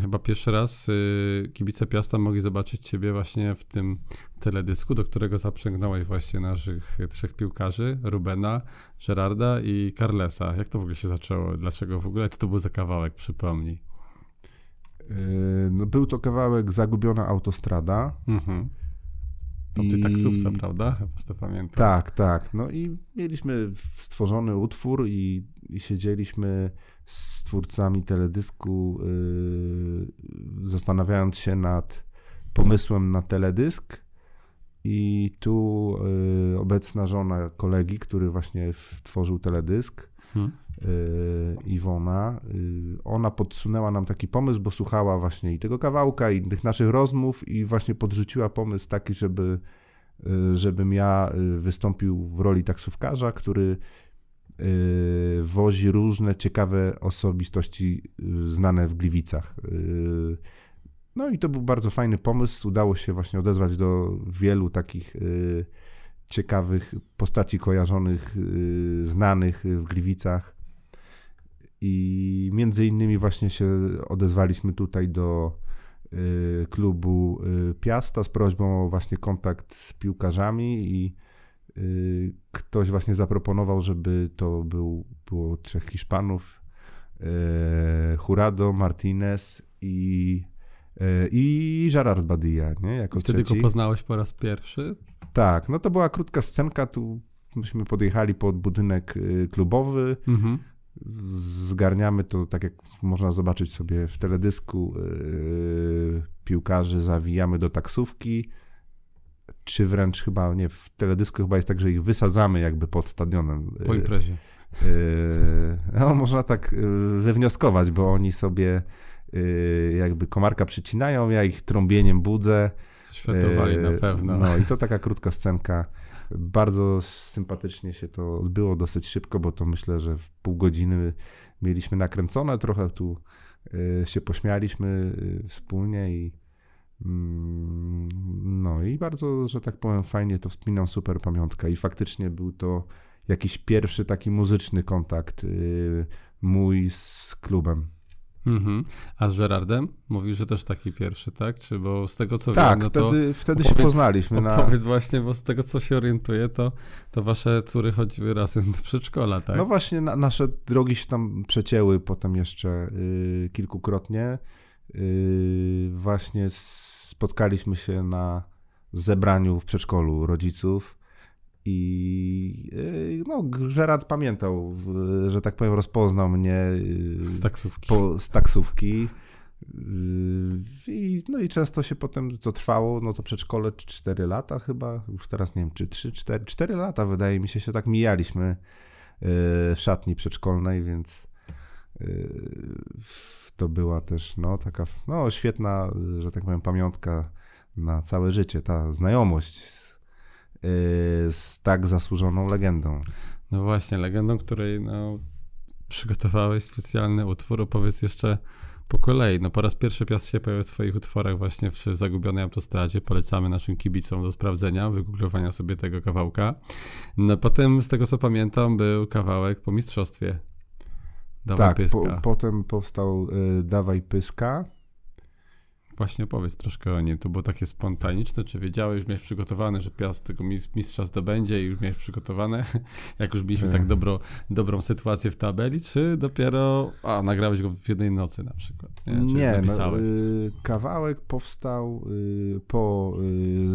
chyba pierwszy raz y, kibice Piasta mogli zobaczyć ciebie właśnie w tym teledysku, do którego zaprzęgnąłeś właśnie naszych trzech piłkarzy, Rubena, Gerarda i Carlesa. Jak to w ogóle się zaczęło? Dlaczego w ogóle? Co to był za kawałek? Przypomnij.
Yy, No, był to kawałek Zagubiona autostrada.
Mhm. To ty
I-
taksówca, prawda? Chyba to pamiętam.
Tak, tak. No i mieliśmy stworzony utwór i, i siedzieliśmy z twórcami teledysku, yy, zastanawiając się nad pomysłem na teledysk. I tu yy, obecna żona kolegi, który właśnie tworzył teledysk,
Mhm.
yy, Iwona, ona podsunęła nam taki pomysł, bo słuchała właśnie i tego kawałka, i tych naszych rozmów i właśnie podrzuciła pomysł taki, żeby, żebym ja wystąpił w roli taksówkarza, który wozi różne ciekawe osobistości yy, znane w Gliwicach. Yy, No i to był bardzo fajny pomysł. Udało się właśnie odezwać do wielu takich ciekawych postaci kojarzonych, znanych w Gliwicach. I między innymi właśnie się odezwaliśmy tutaj do klubu Piasta z prośbą o właśnie kontakt z piłkarzami i ktoś właśnie zaproponował, żeby to był, było trzech Hiszpanów, yy, Jurado, Martinez i, yy, i Gerard Badia, nie? Jako
Wtedy
trzeci.
go poznałeś po raz pierwszy?
Tak, no to była krótka scenka, tu myśmy podjechali pod budynek y, klubowy,
Mhm.
zgarniamy to, tak jak można zobaczyć sobie w teledysku, yy, piłkarzy zawijamy do taksówki, czy wręcz chyba, nie, w teledysku chyba jest tak, że ich wysadzamy jakby pod stadionem.
Po imprezie.
Yy, no, można tak yy, wywnioskować, bo oni sobie jakby komarka przycinają, ja ich trąbieniem budzę.
Świętowali na pewno.
No i to taka krótka scenka. Bardzo sympatycznie się to odbyło, dosyć szybko, bo to myślę, że w pół godziny mieliśmy nakręcone, trochę tu się pośmialiśmy wspólnie i no i bardzo, że tak powiem, fajnie to wspominam, super pamiątka i faktycznie był to jakiś pierwszy taki muzyczny kontakt yy, mój z klubem.
Mhm. A z Gerardem? Mówisz, że też taki pierwszy, tak? Czy bo z tego co
tak,
wiem, no
wtedy,
to
wtedy się poznaliśmy.
Na... Opowiedz właśnie, bo z tego co się orientuję, to, to wasze córy chodziły razem do przedszkola, tak?
No właśnie, na, nasze drogi się tam przecięły potem jeszcze yy, kilkukrotnie. Yy, właśnie spotkaliśmy się na zebraniu w przedszkolu rodziców. I y, no, Gerard pamiętał, że tak powiem, rozpoznał mnie
y, z taksówki.
Po, z taksówki. Y, I, no i często się potem to trwało, no to przedszkole 4 lata chyba, już teraz nie wiem, czy 3, 4, 4 lata wydaje mi się, się tak mijaliśmy w szatni przedszkolnej, więc to była też no taka no, świetna, że tak powiem, pamiątka na całe życie, ta znajomość Y, z tak zasłużoną legendą.
No właśnie, legendą, której no, przygotowałeś specjalny utwór. Opowiedz jeszcze po kolei. No po raz pierwszy Piast się pojawił w swoich utworach właśnie w Zagubionej Autostradzie. Polecamy naszym kibicom do sprawdzenia, wygooglowania sobie tego kawałka. No potem, z tego co pamiętam, był kawałek po mistrzostwie.
Dawaj tak, Pyska. Po, potem powstał y, Dawaj Pyska.
Właśnie opowiedz troszkę o nim. To było takie spontaniczne, czy wiedziałeś, już miałeś przygotowane, że Piast tego mistrza zdobędzie i już miałeś przygotowane, (laughs) jak już mieliśmy tak dobro, dobrą sytuację w tabeli, czy dopiero, a nagrałeś go w jednej nocy na przykład?
Nie, nie no, y, kawałek powstał y, po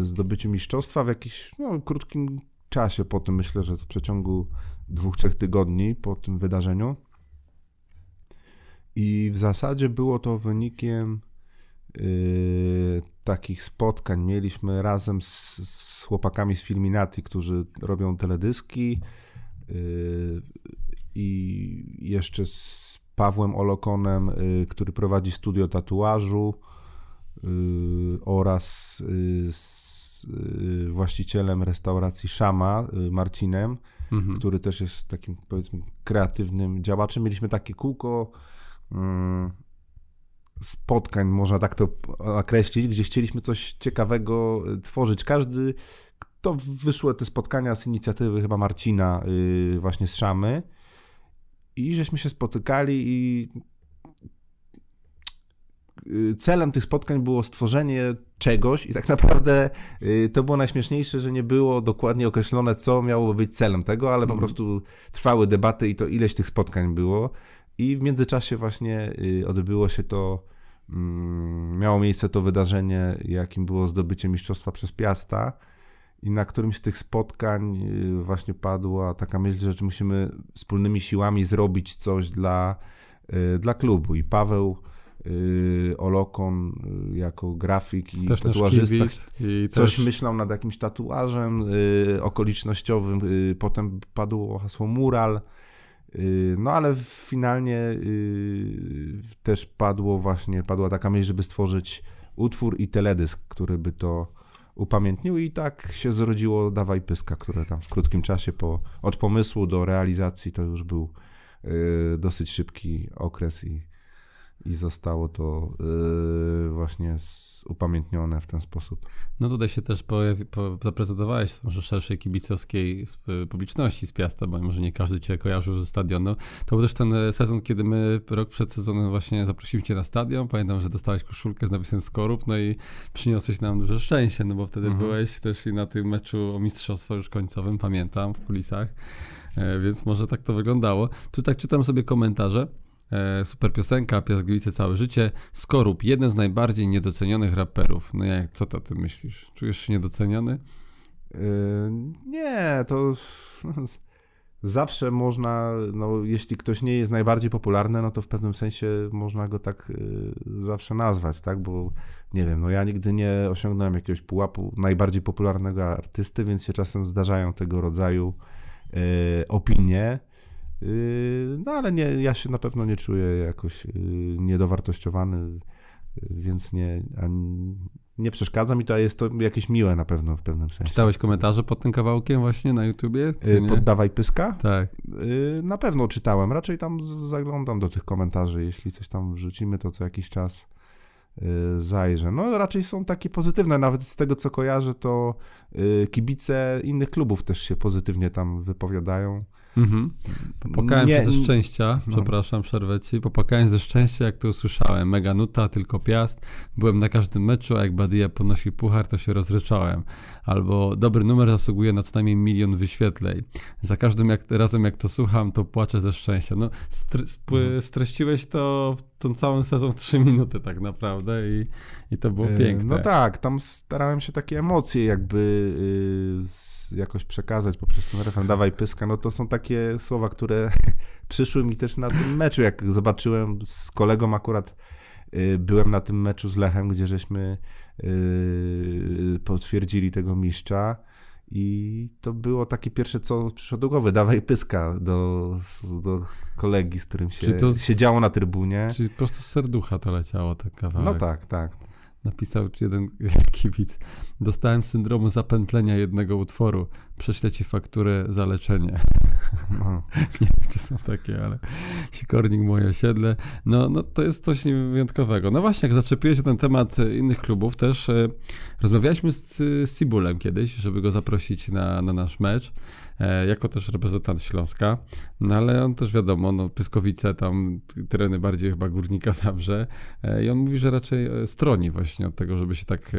y, zdobyciu mistrzostwa w jakimś no, krótkim czasie po tym, myślę, że w przeciągu dwóch, trzech tygodni po tym wydarzeniu. I w zasadzie było to wynikiem Yy, takich spotkań mieliśmy razem z, z, chłopakami z Filminati, którzy robią teledyski yy, i jeszcze z Pawłem Olokonem, yy, który prowadzi studio tatuażu yy, oraz yy, z yy, właścicielem restauracji Szama, Marcinem, mhm. który też jest takim powiedzmy kreatywnym działaczem. Mieliśmy takie kółko spotkań, można tak to określić, gdzie chcieliśmy coś ciekawego e, tworzyć. Każdy, to wyszły te spotkania z inicjatywy chyba Marcina, yy, właśnie z Szamy, i żeśmy się spotykali i y, celem tych spotkań było stworzenie czegoś i tak (laughs) naprawdę y, to było najśmieszniejsze, że nie było dokładnie określone, co miało być celem tego, ale po mhm. prostu trwały debaty i to ileś tych spotkań było. I w międzyczasie właśnie y, odbyło się to, mm, miało miejsce to wydarzenie, jakim było zdobycie mistrzostwa przez Piasta. I na którymś z tych spotkań y, właśnie padła taka myśl, że musimy wspólnymi siłami zrobić coś dla, y, dla klubu. I Paweł Olokon jako grafik i też tatuażysta i coś też... myślał nad jakimś tatuażem okolicznościowym. Potem padło hasło mural. Y, no ale finalnie y, też padło właśnie, padła taka myśl, żeby stworzyć utwór i teledysk, który by to upamiętnił. I tak się zrodziło Dawaj Pyska, które tam w krótkim czasie po, od pomysłu do realizacji to już był y, dosyć szybki okres i i zostało to yy, właśnie upamiętnione w ten sposób.
No tutaj się też pojawi, po, zaprezentowałeś może szerszej kibicowskiej publiczności z Piasta, bo może nie każdy cię kojarzył ze stadionu. To był też ten e, sezon, kiedy my rok przed sezonem właśnie zaprosiliśmy cię na stadion. Pamiętam, że dostałeś koszulkę z napisem Skorup, no i przyniosłeś nam duże szczęście, no bo wtedy mhm. byłeś też i na tym meczu o mistrzostwo już końcowym, pamiętam, w kulisach. E, więc może tak to wyglądało. Tu tak czytam sobie komentarze. E, super piosenka, Piasgliwice całe życie. Skorup, jeden z najbardziej niedocenionych raperów. No jak, co to ty myślisz? Czujesz się niedoceniony?
Yy, nie, to (laughs) zawsze można, no jeśli ktoś nie jest najbardziej popularny, no to w pewnym sensie można go tak y, zawsze nazwać, tak, bo nie wiem, no ja nigdy nie osiągnąłem jakiegoś pułapu najbardziej popularnego artysty, więc się czasem zdarzają tego rodzaju y, opinie, no ale nie, ja się na pewno nie czuję jakoś y, niedowartościowany, y, więc nie, nie przeszkadza mi to, a jest to jakieś miłe na pewno w pewnym sensie.
Czytałeś komentarze pod tym kawałkiem właśnie na YouTubie?
Poddawaj pyska?
Tak.
Na pewno czytałem. Raczej tam zaglądam do tych komentarzy. Jeśli coś tam wrzucimy, to co jakiś czas zajrzę. No raczej są takie pozytywne. Nawet z tego co kojarzę, to kibice innych klubów też się pozytywnie tam wypowiadają.
Mhm. Popłakałem
Nie-
ze szczęścia,
No.
przepraszam, przerwę ci. Popłakałem ze szczęścia, jak to usłyszałem. Mega nuta, tylko piast. Byłem na każdym meczu, a jak Badia podnosi puchar, to się rozryczałem. Albo dobry numer zasługuje na co najmniej milion wyświetleń. Za każdym jak, razem, jak to słucham, to płaczę ze szczęścia. No, stre, sp-
Mhm.
streściłeś to w tą całą sezon w trzy minuty tak naprawdę i, i to było
Y,
piękne.
No tak, tam starałem się takie emocje jakby y, jakoś przekazać poprzez ten refren. Dawaj pyska. No to są takie słowa, które (laughs) przyszły mi też na tym meczu. Jak zobaczyłem z kolegą akurat y, byłem na tym meczu z Lechem, gdzie żeśmy y, potwierdzili tego mistrza. I to było takie pierwsze, co przyszło do głowy. Dawaj pyska do, do kolegi, z którym się
Czy to z-
siedziało na trybunie.
Czyli po prostu z serducha to leciało ten kawałek.
No tak, tak.
Napisał jeden (laughs) kibic. Dostałem syndromu zapętlenia jednego utworu. Prześlę ci fakturę za leczenie. (laughs)
No.
Nie wiem, czy są takie, ale sikornik moje osiedle. No, no to jest coś wyjątkowego. No właśnie, jak zaczepiłeś ten temat innych klubów, też e, rozmawialiśmy z, z Cibulem kiedyś, żeby go zaprosić na, na nasz mecz, jako też reprezentant Śląska. No ale on też wiadomo, no Pyskowice, tam tereny bardziej chyba Górnika (laughs) Zabrze. E, I on mówi, że raczej e, stroni właśnie od tego, żeby się tak...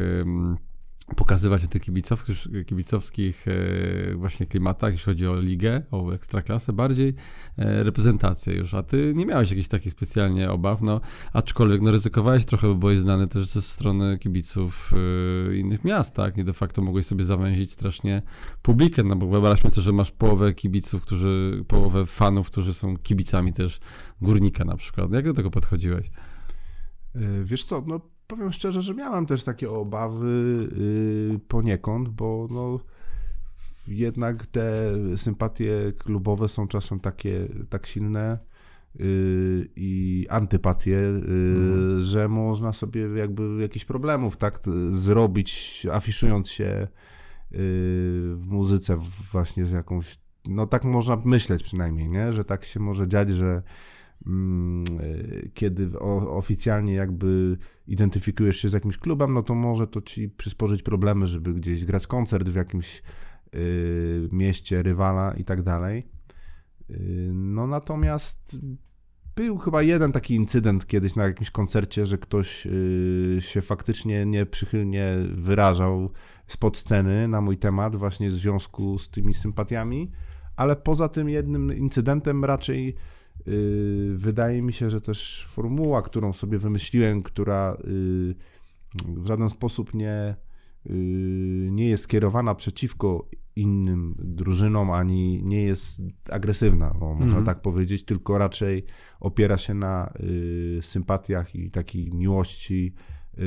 pokazywać na tych kibicowskich, kibicowskich e, właśnie klimatach, jeśli chodzi o ligę, o ekstraklasę, bardziej e, reprezentację już. A ty nie miałeś jakichś takich specjalnie obaw, no aczkolwiek no ryzykowałeś trochę, bo byłeś znany też ze strony kibiców e, innych miast, tak? I de facto mogłeś sobie zawęzić strasznie publikę, no bo wyobraźmy sobie, że masz połowę kibiców, którzy, połowę fanów, którzy są kibicami też Górnika na przykład. Jak do tego podchodziłeś?
Wiesz co, no powiem szczerze, że miałem też takie obawy y, poniekąd, bo no jednak te sympatie klubowe są czasem takie tak silne y, i antypatie, y,
Mhm.
że można sobie jakby jakichś problemów tak zrobić, afiszując się y, w muzyce właśnie z jakąś, no tak można myśleć przynajmniej, nie? że tak się może dziać, że kiedy o, oficjalnie jakby identyfikujesz się z jakimś klubem, no to może to ci przysporzyć problemy, żeby gdzieś grać koncert w jakimś y, mieście rywala i tak dalej. Y, No natomiast był chyba jeden taki incydent kiedyś na jakimś koncercie, że ktoś się faktycznie nieprzychylnie wyrażał spod sceny na mój temat właśnie w związku z tymi sympatiami, ale poza tym jednym incydentem raczej wydaje mi się, że też formuła, którą sobie wymyśliłem, która y, w żaden sposób nie, y, nie jest skierowana przeciwko innym drużynom, ani nie jest agresywna, bo można
Mhm.
tak powiedzieć, tylko raczej opiera się na sympatiach i takiej miłości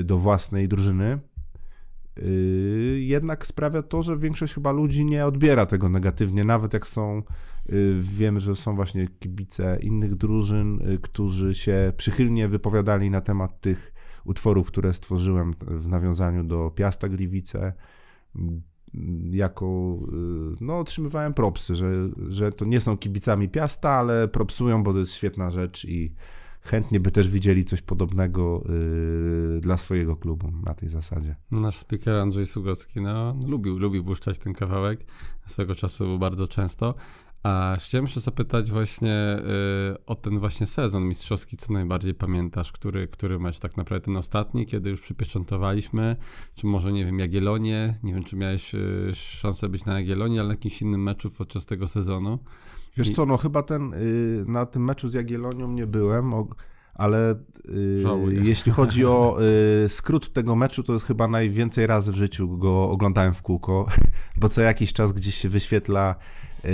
do własnej drużyny. Jednak sprawia to, że większość chyba ludzi nie odbiera tego negatywnie, nawet jak są, y, wiem, że są właśnie kibice innych drużyn, y, którzy się przychylnie wypowiadali na temat tych utworów, które stworzyłem w nawiązaniu do Piasta Gliwice. Mm, Jako, y, no, otrzymywałem propsy, że, że to nie są kibicami Piasta, ale propsują, bo to jest świetna rzecz i chętnie by też widzieli coś podobnego y, dla swojego klubu na tej zasadzie.
Nasz speaker Andrzej Sugocki no, lubił, lubił puszczać ten kawałek. Swego czasu był bardzo często. A chciałem się zapytać właśnie y, o ten właśnie sezon mistrzowski, co najbardziej pamiętasz, który, który mecz tak naprawdę ten ostatni, kiedy już przypieczętowaliśmy, czy może nie wiem, Jagiellonie, nie wiem, czy miałeś y, szansę być na Jagiellonie, ale na jakimś innym meczu podczas tego sezonu.
Wiesz co, no chyba ten, y, na tym meczu z Jagiellonią nie byłem, o, ale yy, jeśli chodzi o yy, skrót tego meczu, to jest chyba najwięcej razy w życiu go oglądałem w kółko, (laughs) bo co jakiś czas gdzieś się wyświetla yy,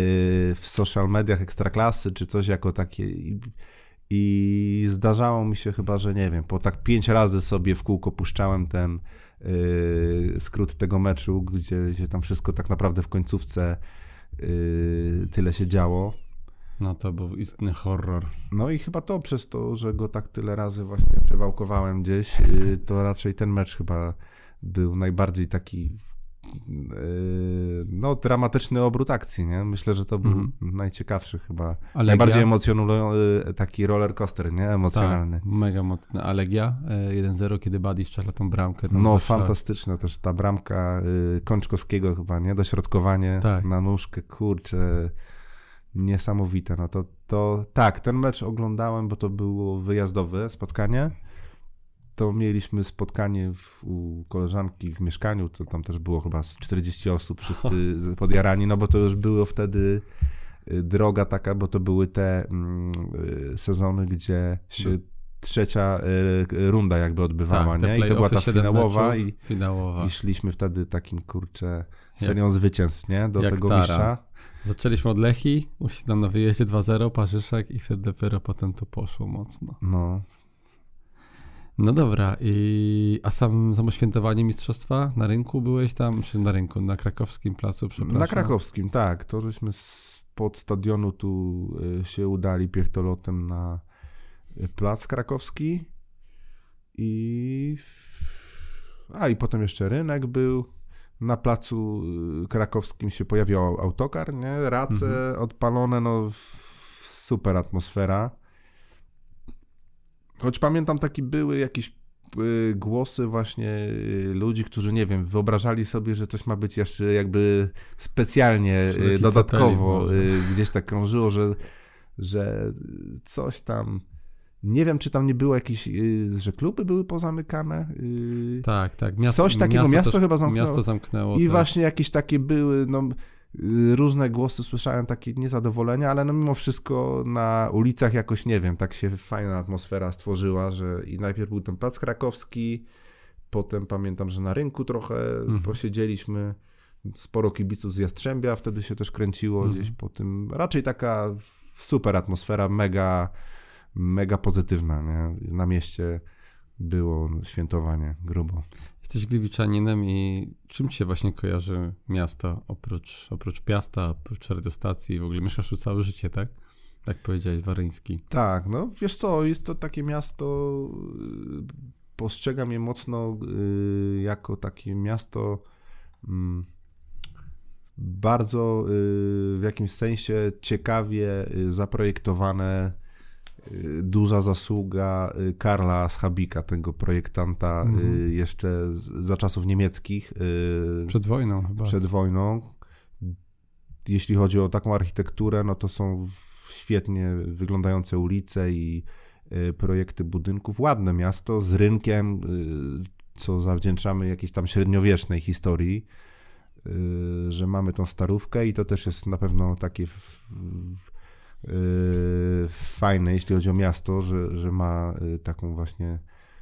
w social mediach ekstraklasy czy coś jako takie i, i, zdarzało mi się chyba, że nie wiem, po tak pięć razy sobie w kółko puszczałem ten yy, skrót tego meczu, gdzie, gdzie tam wszystko tak naprawdę w końcówce yy, tyle się działo.
No to był istny horror.
No i chyba to przez to, że go tak tyle razy właśnie przewałkowałem gdzieś, y, to raczej ten mecz chyba był najbardziej taki no, dramatyczny obrót akcji, nie? Myślę, że to był mm. najciekawszy chyba, Alegia? najbardziej emocjonujący taki roller coaster, nie? Emocjonalny.
Tak, mega mocny. Alegia 1-0, kiedy Buddy strzela tą bramkę.
No, fantastyczna też ta bramka y, Kączkowskiego chyba, nie? Dośrodkowanie tak. na nóżkę, kurczę niesamowite. No to, to tak, ten mecz oglądałem, bo to było wyjazdowe spotkanie. To mieliśmy spotkanie w, u koleżanki w mieszkaniu, to tam też było chyba z 40 osób, wszyscy (laughs) podjarani, no bo to już było wtedy y, droga taka, bo to były te mm, y, sezony, gdzie się trzecia y, runda jakby odbywała, tak, nie? I to była ta finałowa i, finałowa i szliśmy wtedy takim, kurczę, serią jak, zwycięstw, nie? Do tego tara. mistrza.
Zaczęliśmy od Lechi, tam na wyjeździe 2-0, Parzyszek i wtedy dopiero potem to poszło mocno.
No.
No dobra, i a sam samo świętowanie mistrzostwa na rynku byłeś tam, czy na rynku, na krakowskim placu, przepraszam?
Na krakowskim, tak. To żeśmy pod stadionu tu y, się udali piechtolotem na y, plac krakowski i a i potem jeszcze rynek był na placu y, krakowskim się pojawił autokar, nie? Race mhm. odpalone, no super atmosfera. Choć pamiętam taki były jakieś y, głosy właśnie y, ludzi, którzy nie wiem, wyobrażali sobie, że coś ma być jeszcze jakby specjalnie dodatkowo gdzieś tak krążyło, że, że coś tam nie wiem, czy tam nie było jakieś, y, że kluby były pozamykane.
Y, tak, tak. Miasto,
Coś takiego, miasto, miasto chyba zamknęło.
Miasto zamknęło.
I tak. właśnie jakieś takie były, no, y, różne głosy słyszałem, takie niezadowolenia, ale no mimo wszystko na ulicach jakoś, nie wiem, tak się fajna atmosfera stworzyła, że i najpierw był ten plac krakowski, potem pamiętam, że na rynku trochę mhm. posiedzieliśmy, sporo kibiców z Jastrzębia wtedy się też kręciło mhm. gdzieś po tym, raczej taka super atmosfera, mega mega pozytywna. Nie? Na mieście było świętowanie grubo.
Jesteś gliwiczaninem i czym ci się właśnie kojarzy miasto oprócz, oprócz Piasta, oprócz radiostacji? W ogóle mieszkasz tu całe życie, tak? Tak powiedziałeś, Waryński.
Tak, no wiesz co, jest to takie miasto, y, postrzegam je mocno y, jako takie miasto mm, bardzo y, w jakimś sensie ciekawie zaprojektowane, duża zasługa y, Karla Schabika, tego projektanta mhm. jeszcze za czasów niemieckich.
Y, przed wojną chyba.
Przed wojną. Jeśli chodzi o taką architekturę, no to są świetnie wyglądające ulice i y, projekty budynków. Ładne miasto z rynkiem, co zawdzięczamy jakiejś tam średniowiecznej historii, że mamy tą starówkę i to też jest na pewno takie Yy, fajne, jeśli chodzi o miasto, że, że ma yy, taką właśnie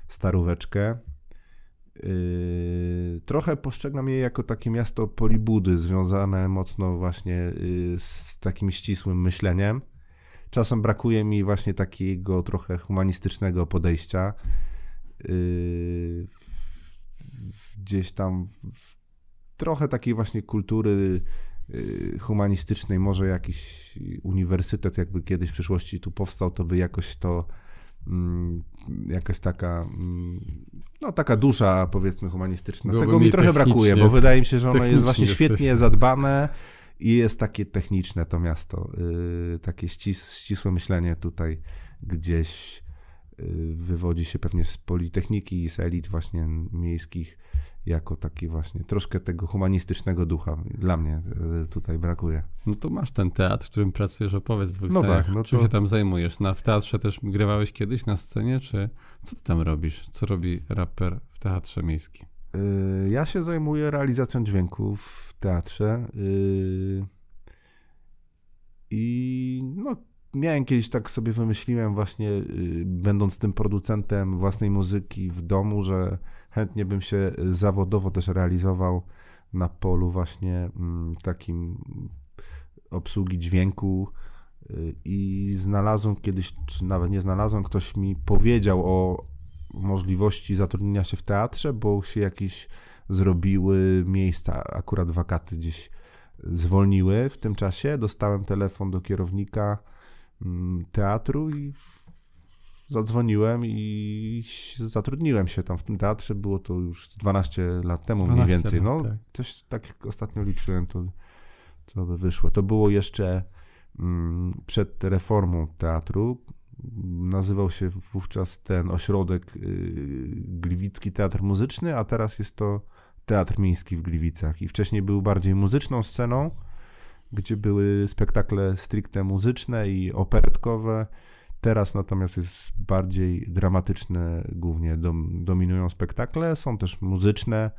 staróweczkę. Yy, trochę postrzegam je jako takie miasto polibudy, związane mocno właśnie z takim ścisłym myśleniem. Czasem brakuje mi właśnie takiego trochę humanistycznego podejścia. Gdzieś tam trochę takiej właśnie kultury Y, humanistycznej, może jakiś uniwersytet jakby kiedyś w przyszłości tu powstał, to by jakoś to mm, jakaś taka mm, no taka dusza powiedzmy humanistyczna. Byłoby Tego mi trochę brakuje, bo wydaje mi się, że ono jest właśnie świetnie zadbane i jest takie techniczne to miasto. Yy, takie ścis ścisłe myślenie tutaj gdzieś yy, wywodzi się pewnie z Politechniki i z elit właśnie miejskich jako taki właśnie troszkę tego humanistycznego ducha dla mnie e, tutaj brakuje.
No to masz ten teatr, w którym pracujesz, opowiedz dwóch no tak, no czym to... się tam zajmujesz? Na, w teatrze też grywałeś kiedyś na scenie, czy co ty tam robisz? Co robi raper w teatrze miejskim?
Yy, ja się zajmuję realizacją dźwięków w teatrze yy, i no miałem kiedyś tak sobie wymyśliłem właśnie, y, będąc tym producentem własnej muzyki w domu, że chętnie bym się zawodowo też realizował na polu właśnie mm, takim obsługi dźwięku y, i znalazłem kiedyś, czy nawet nie znalazłem, ktoś mi powiedział o możliwości zatrudnienia się w teatrze, bo się jakieś zrobiły miejsca, akurat wakaty gdzieś zwolniły w tym czasie. Dostałem telefon do kierownika mm, teatru i zadzwoniłem i zatrudniłem się tam w tym teatrze. Było to już 12 lat temu 12 mniej więcej. No, tak. coś tak jak ostatnio liczyłem, to, to by wyszło. To było jeszcze mm, przed reformą teatru. Nazywał się wówczas ten ośrodek y, Gliwicki Teatr Muzyczny, a teraz jest to Teatr Miejski w Gliwicach. I wcześniej był bardziej muzyczną sceną, gdzie były spektakle stricte muzyczne i operetkowe Teraz natomiast jest bardziej dramatyczne, głównie dom, dominują spektakle, są też muzyczne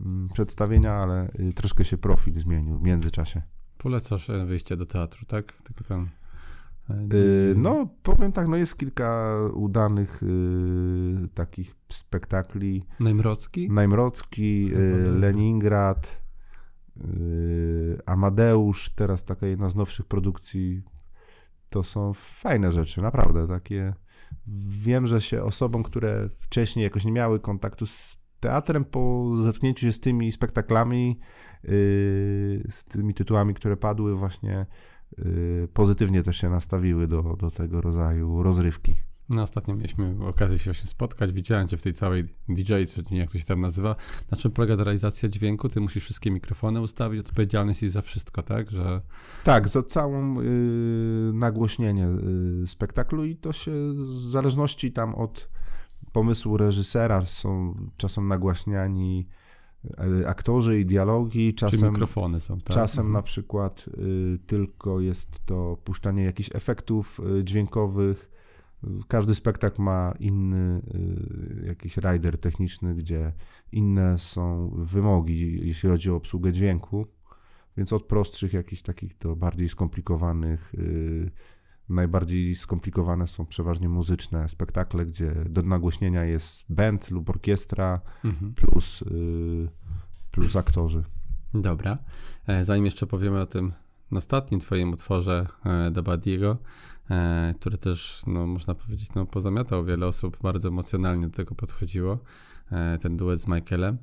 mm, przedstawienia, ale y, troszkę się profil zmienił w międzyczasie.
Polecasz e, wyjście do teatru, tak? Tylko tam.
Yy, no, powiem tak, no jest kilka udanych yy, takich spektakli.
Najmrocki?
Najmrocki, yy, Leningrad, Amadeusz, teraz taka jedna z nowszych produkcji to są fajne rzeczy, naprawdę takie. Wiem, że się osobom, które wcześniej jakoś nie miały kontaktu z teatrem, po zetknięciu się z tymi spektaklami, yy, z tymi tytułami, które padły, właśnie yy, pozytywnie też się nastawiły do, do tego rodzaju rozrywki.
No ostatnio mieliśmy okazję się spotkać, widziałem cię w tej całej DJ, czy jak to się tam nazywa. Na czym polega ta realizacja dźwięku? Ty musisz wszystkie mikrofony ustawić, odpowiedzialny jesteś za wszystko, tak? Że...
Tak, za całą y, nagłośnienie y, spektaklu i to się w zależności tam od pomysłu reżysera są czasem nagłaśniani y, aktorzy i dialogi, czasem,
Czy mikrofony są, tak?
czasem mhm. na przykład y, tylko jest to puszczanie jakichś efektów dźwiękowych, każdy spektakl ma inny y, jakiś rider techniczny, gdzie inne są wymogi, jeśli chodzi o obsługę dźwięku, więc od prostszych jakichś takich do bardziej skomplikowanych. Y, najbardziej skomplikowane są przeważnie muzyczne spektakle, gdzie do nagłośnienia jest band lub orkiestra mhm. plus, y, plus aktorzy.
Dobra. E, zanim jeszcze powiemy o tym ostatnim twoim utworze e, do Badiego, E, który też, no, można powiedzieć, no, pozamiatał wiele osób, bardzo emocjonalnie do tego podchodziło, e, ten duet z Michaelem.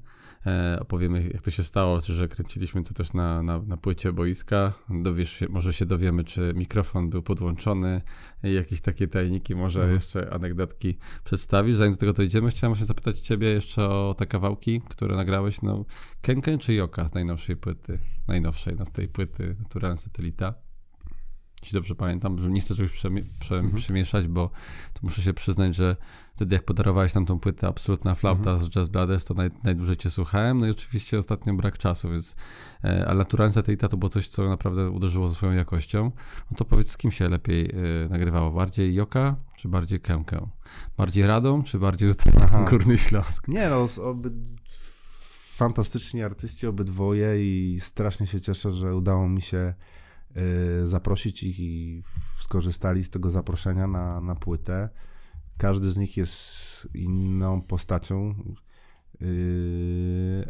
E, opowiemy, jak to się stało, że kręciliśmy to też na, na, na płycie boiska. Dowiesz się, może się dowiemy, czy mikrofon był podłączony, jakieś takie tajniki, może mhm. jeszcze anegdotki przedstawisz. Zanim do tego dojdziemy, chciałem się zapytać ciebie jeszcze o te kawałki, które nagrałeś, no Kenken czy Joka z najnowszej płyty, najnowszej, no, z tej płyty Naturalna Satelita jeśli dobrze pamiętam, że nie chcę czegoś przemie prze mhm. przemieszać, bo to muszę się przyznać, że wtedy jak podarowałeś tam tą płytę Absolutna Flauta mhm. z Jazz Brothers, to naj, najdłużej cię słuchałem, no i oczywiście ostatnio brak czasu, więc e, ale Naturalna Satelita to było coś, co naprawdę uderzyło swoją jakością. No to powiedz, z kim się lepiej e, nagrywało? Bardziej Joka, czy bardziej Kękę? Bardziej Radom, czy bardziej tutaj (laughs) Górny Śląsk?
Nie no, oby... fantastyczni artyści obydwoje i strasznie się cieszę, że udało mi się zaprosić ich i skorzystali z tego zaproszenia na, na płytę. Każdy z nich jest inną postacią. Y,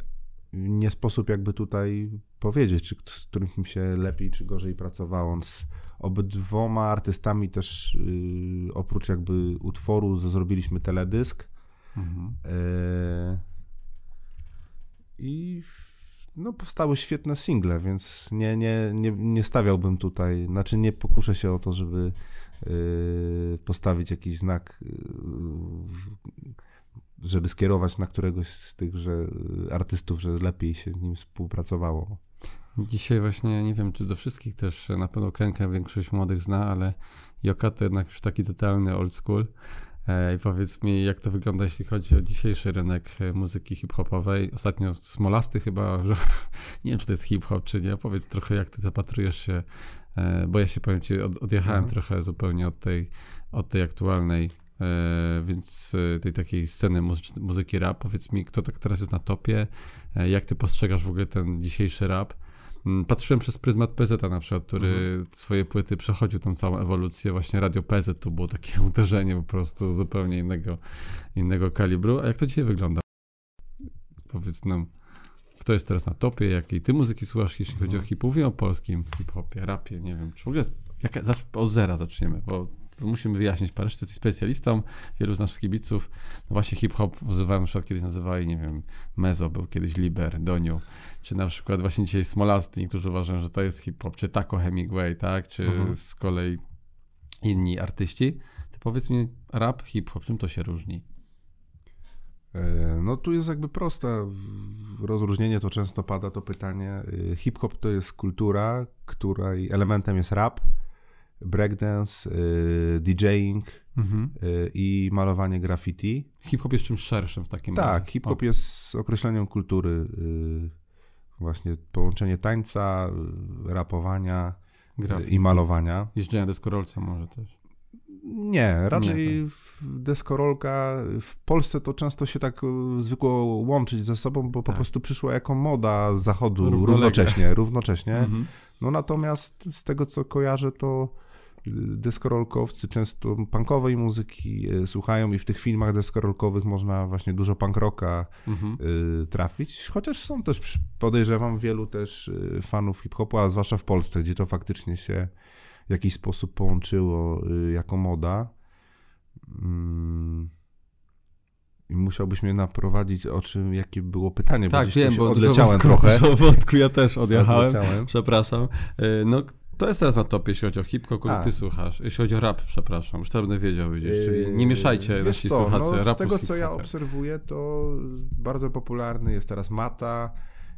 nie sposób jakby tutaj powiedzieć, czy z którym się lepiej czy gorzej pracowało. Z obydwoma artystami też y, oprócz jakby utworu zrobiliśmy teledysk. Mhm. I no, powstały świetne single, więc nie, nie, nie, nie stawiałbym tutaj, znaczy nie pokuszę się o to, żeby yy, postawić jakiś znak, yy, żeby skierować na któregoś z tychże artystów, że lepiej się z nim współpracowało.
Dzisiaj właśnie, nie wiem, czy do wszystkich też, na pewno Kenkę większość młodych zna, ale Joka to jednak już taki totalny old school. E, I powiedz mi, jak to wygląda, jeśli chodzi o dzisiejszy rynek e, muzyki hip-hopowej. Ostatnio Smolasty chyba, (laughs) że nie wiem, czy to jest hip-hop, czy nie. Powiedz trochę, jak ty zapatrujesz się, e, bo ja się powiem ci, odjechałem mhm. trochę zupełnie od tej, od tej aktualnej, więc tej takiej sceny muzyki rap. Powiedz mi, kto tak teraz jest na topie, jak ty postrzegasz w ogóle ten dzisiejszy rap? Mm, patrzyłem przez pryzmat PZ na przykład, który
Mhm.
swoje płyty przechodził tą całą ewolucję. Właśnie Radio PZ to było takie (laughs) uderzenie po prostu zupełnie innego, innego kalibru. A jak to dzisiaj wygląda? Powiedz nam, kto jest teraz na topie, jakiej ty muzyki słuchasz, jeśli chodzi o
Mhm.
hip Mówię o polskim hip-hopie, rapie, nie wiem, czy w ogóle, jaka, od zera zaczniemy, bo musimy wyjaśnić parę rzeczy. Jesteś specjalistą, wielu z naszych kibiców, no właśnie hip-hop używałem, na przykład kiedyś nazywali, nie wiem, Mezo był kiedyś Liber, Doniu, czy na przykład właśnie dzisiaj Smolasty, niektórzy uważają, że to jest hip-hop, czy Taco Hemingway, tak, czy
Mhm.
z kolei inni artyści. To powiedz mi, rap, hip-hop, czym to się różni?
E, No tu jest jakby proste rozróżnienie, to często pada to pytanie. Y, Hip-hop to jest kultura, której elementem jest rap, breakdance, y, DJing
Mhm.
y, i malowanie graffiti.
Hip-hop jest czymś szerszym w takim razie.
Tak, hip-hop jest określeniem kultury. y, Właśnie połączenie tańca, rapowania
Graffiti.
i malowania.
Jeżdżenia deskorolca może też.
Nie, raczej
Nie,
w- deskorolka w Polsce to często się tak zwykło łączyć ze sobą, bo po
Tak.
prostu przyszła jako moda z zachodu równocześnie, równocześnie.
Mhm.
No natomiast z tego co kojarzę, to deskorolkowcy często punkowej muzyki y, słuchają i w tych filmach deskorolkowych można właśnie dużo punk rocka
Mhm.
y, trafić, chociaż są też, podejrzewam, wielu też y, fanów hip-hopu, a zwłaszcza w Polsce, gdzie to faktycznie się w jakiś sposób połączyło jako moda. Mm. I musiałbyś mnie naprowadzić o czym, jakie było pytanie,
Tak,
gdzieś
wiem, bo
odleciałem
wątku,
trochę.
Dużo wątku ja też odjechałem.
Odleciałem.
Przepraszam. No, to jest teraz na topie, jeśli chodzi o hip-hop, kogo
A.
ty słuchasz. Jeśli chodzi o rap, przepraszam, już to będę wiedział gdzieś. Czyli nie mieszajcie
Yy,
nasi
wiesz co,
słuchacze
no,
rapu
Z tego, co ja obserwuję, to bardzo popularny jest teraz Mata,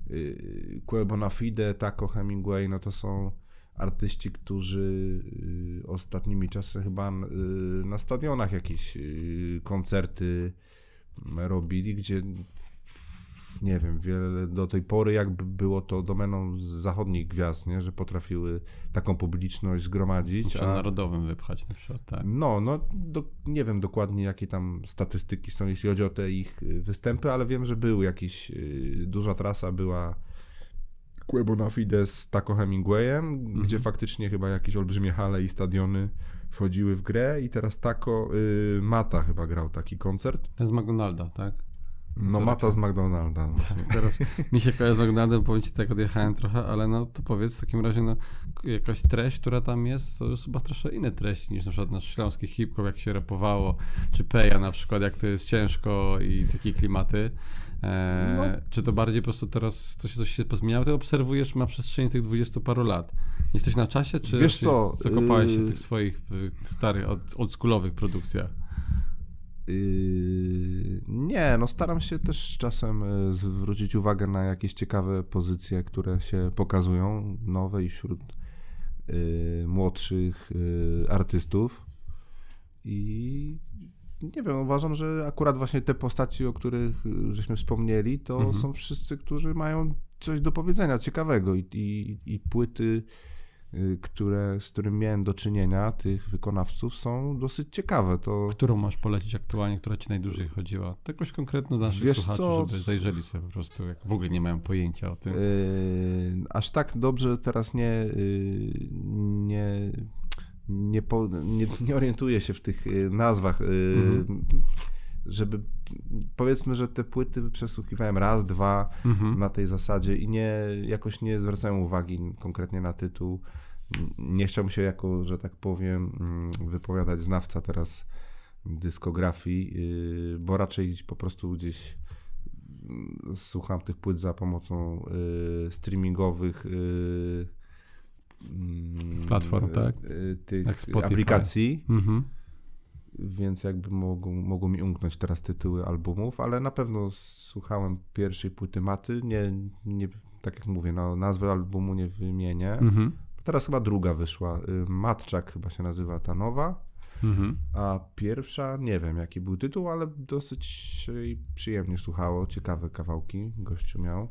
yy, Fide, Taco Hemingway, no to są artyści, którzy yy, ostatnimi czasy chyba yy, na stadionach jakieś koncerty robili, gdzie nie wiem, wiele do tej pory jakby było to domeną z zachodnich gwiazd, nie? że potrafiły taką publiczność zgromadzić.
Muszę
a-
narodowym wypchać na przykład, tak.
no, no do, nie wiem dokładnie, jakie tam statystyki są, jeśli chodzi o te ich y, występy, ale wiem, że był jakiś, y, duża trasa była Quebo na Fide z Taco Hemingwayem, gdzie faktycznie chyba jakieś olbrzymie hale i stadiony wchodziły w grę i teraz Taco y, Mata chyba grał taki koncert.
Ten z McDonalda, tak?
No Mata z McDonalda. właśnie.
Teraz mi się kojarzy z McDonaldem, powiem ci tak odjechałem trochę, ale no to powiedz w takim razie, no jakaś treść, która tam jest, to już chyba troszkę inne treści niż na przykład nasz śląski hip-hop, jak się rapowało, czy Peja na przykład, jak to jest ciężko i takie klimaty. E,
No.
Czy to bardziej po prostu teraz to się coś się pozmieniało? Ty obserwujesz na przestrzeni tych dwudziestu paru lat. Jesteś na czasie, czy
Wiesz co,
zakopałeś się w
yy,
tych swoich y, starych, od- oldschoolowych produkcjach?
Yy, nie, no staram się też czasem y, zwrócić uwagę na jakieś ciekawe pozycje, które się pokazują, nowe i wśród y, młodszych y, artystów. I nie wiem, uważam, że akurat właśnie te postaci, o których żeśmy wspomnieli, to
Mhm.
są wszyscy, którzy mają coś do powiedzenia ciekawego i, i, i płyty, które, z którym miałem do czynienia, tych wykonawców, są dosyć ciekawe. To
Którą masz polecić aktualnie, która ci najdłużej chodziła? To jakoś konkretną dla naszych
Wiesz
słuchaczy,
co?
żeby zajrzeli sobie po prostu, jak w ogóle nie mają pojęcia o tym.
Yy, aż tak dobrze teraz nie, yy, nie, nie, po, nie, nie orientuję się w tych yy, nazwach. Yy,
Mhm.
Żeby powiedzmy, że te płyty przesłuchiwałem raz, dwa
Mhm.
na tej zasadzie i nie jakoś nie zwracałem uwagi konkretnie na tytuł. Nie chciałbym się jako, że tak powiem, mm, wypowiadać znawca teraz dyskografii, yy, bo raczej po prostu gdzieś mm, słucham tych płyt za pomocą y, streamingowych y, mm,
Platform, tak?
tych
Jak Spotify.
aplikacji,
Mhm.
Więc jakby mogą, mogą mi umknąć teraz tytuły albumów, ale na pewno słuchałem pierwszej płyty Maty, nie, nie tak jak mówię, no, nazwy albumu nie wymienię.
Mhm.
Teraz chyba druga wyszła, y, Matczak chyba się nazywa ta nowa,
Mhm.
a pierwsza, nie wiem jaki był tytuł, ale dosyć przyjemnie słuchało. Ciekawe kawałki gościu miał.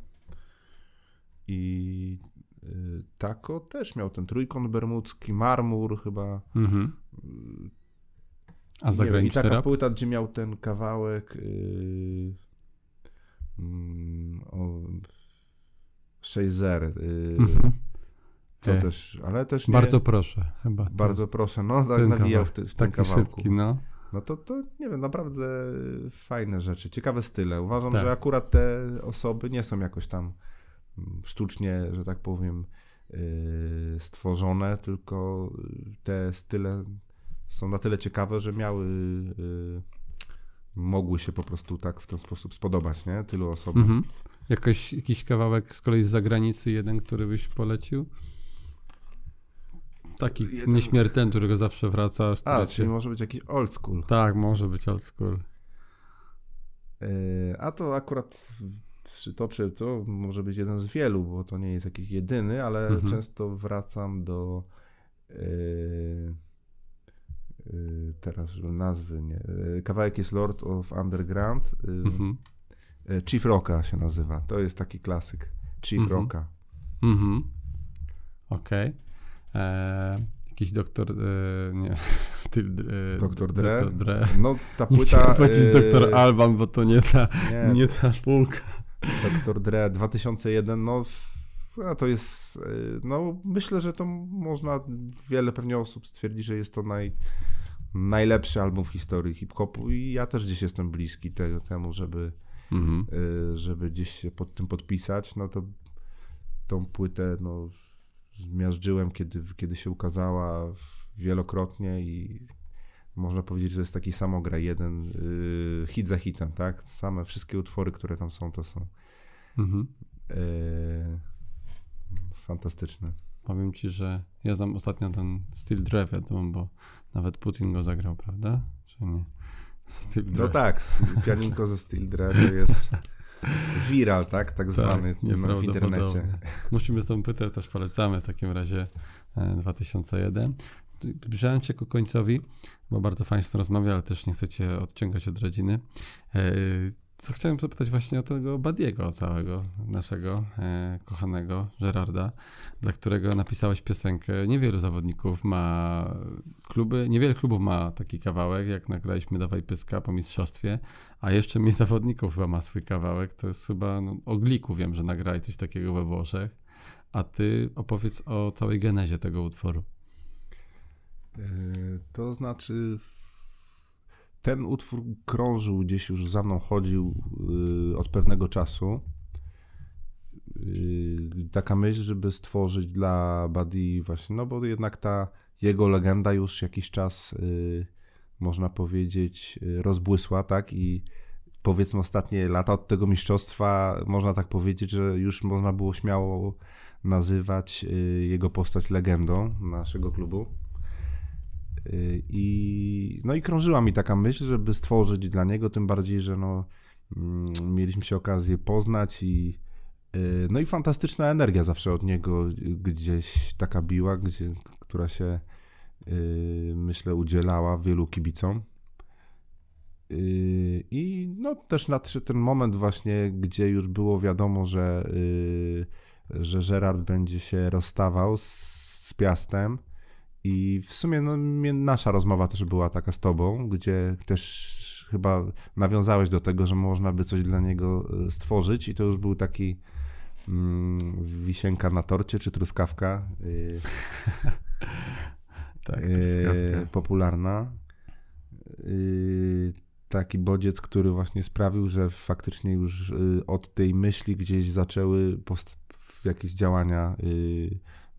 I y, Tako też miał ten trójkąt bermudzki, marmur chyba.
Mhm. A
Nie wiem, I
zagraniczny
taka płyta, gdzie miał ten kawałek y, mm, o, Shazer. Y,
Mhm.
to
E,
też, ale też nie,
Bardzo proszę, chyba.
bardzo
jest
proszę, no tak
ten
nawijał w, ty, w tym kawałku.
szybki, no.
No to, to nie wiem, naprawdę fajne rzeczy, ciekawe style. Uważam,
Tak.
że akurat te osoby nie są jakoś tam mm, sztucznie, że tak powiem, yy, stworzone, tylko te style są na tyle ciekawe, że miały, yy, mogły się po prostu tak w ten sposób spodobać, nie? Tylu osobom.
Mhm. Jakoś, jakiś kawałek z kolei z zagranicy, jeden, który byś polecił? Taki
Jeden-
nieśmiertelny, którego zawsze wracasz.
A, czyli
cię-
może być jakiś old school.
Tak, może być old school.
Yy, A to akurat czy to czy to może być jeden z wielu, bo to nie jest jakiś jedyny, ale
Mhm.
często wracam do yy, teraz żeby nazwy nie. Yy, kawałek jest Lord of Underground. Yy,
Mhm.
Chief Rocka się nazywa. To jest taki klasyk. Chief
Mhm.
Rocka.
Mhm. Okej. Eee, Jakiś doktor, e, nie, (laughs) e,
Doktor Dre?
Dr. Dre.
No ta
Nie
płyta.
chciałem powiedzieć doktor Alban, bo to nie ta,
Nie,
nie ta półka.
Dr. Dre 2001, no a to jest, y, no myślę, że to można, wiele pewnie osób stwierdzi, że jest to naj, najlepszy album w historii hip-hopu i ja też gdzieś jestem bliski tego, temu, żeby,
Mhm.
y, żeby gdzieś się pod tym podpisać, no to tą płytę, no zmiażdżyłem, kiedy, kiedy się ukazała wielokrotnie i można powiedzieć, że jest taki samogra, jeden y, hit za hitem, tak? Same wszystkie utwory, które tam są, to są
Mhm.
Eee, fantastyczne.
Powiem ci, że ja znam ostatnio ten Steel wiadomo, bo nawet Putin go zagrał, prawda? Czy nie? Steel.
No tak, pianinko ze Steel to jest viral, tak? Tak zwany no, w internecie.
Musimy z tą płytę też polecamy w takim razie e, 2001. Zbliżając się ku końcowi, bo bardzo fajnie się to rozmawia, ale też nie chcecie odciągać od rodziny. E, Co chciałem zapytać właśnie o tego Badiego całego, naszego e, kochanego Gerarda, dla którego napisałeś piosenkę. Niewielu zawodników ma kluby, niewiele klubów ma taki kawałek, jak nagraliśmy Dawaj Pyska po mistrzostwie, a jeszcze mi zawodników chyba ma swój kawałek. To jest chyba no, o Gliku wiem, że nagrali coś takiego we Włoszech. A ty opowiedz o całej genezie tego utworu.
Eee, To znaczy ten utwór krążył gdzieś już za mną, chodził yy, od pewnego czasu. Yy, Taka myśl, żeby stworzyć dla Buddy właśnie, no bo jednak ta jego legenda już jakiś czas, yy, można powiedzieć, rozbłysła, tak? I powiedzmy ostatnie lata od tego mistrzostwa, można tak powiedzieć, że już można było śmiało nazywać jego postać legendą naszego klubu. Yy, I, no i krążyła mi taka myśl, żeby stworzyć dla niego, tym bardziej, że no, mm, mieliśmy się okazję poznać i yy, no i fantastyczna energia zawsze od niego gdzieś taka biła, gdzie, która się yy, myślę udzielała wielu kibicom. I no też nadszedł ten moment właśnie, gdzie już było wiadomo, że, że Gerard będzie się rozstawał z, z Piastem. I w sumie no, nasza rozmowa też była taka z tobą, gdzie też chyba nawiązałeś do tego, że można by coś dla niego e, stworzyć i to już był taki mm, wisienka na torcie czy truskawka yy, (laughs)
Tak,
yy,
truskawka.
popularna. Yy, taki bodziec, który właśnie sprawił, że faktycznie już od tej myśli gdzieś zaczęły jakieś działania,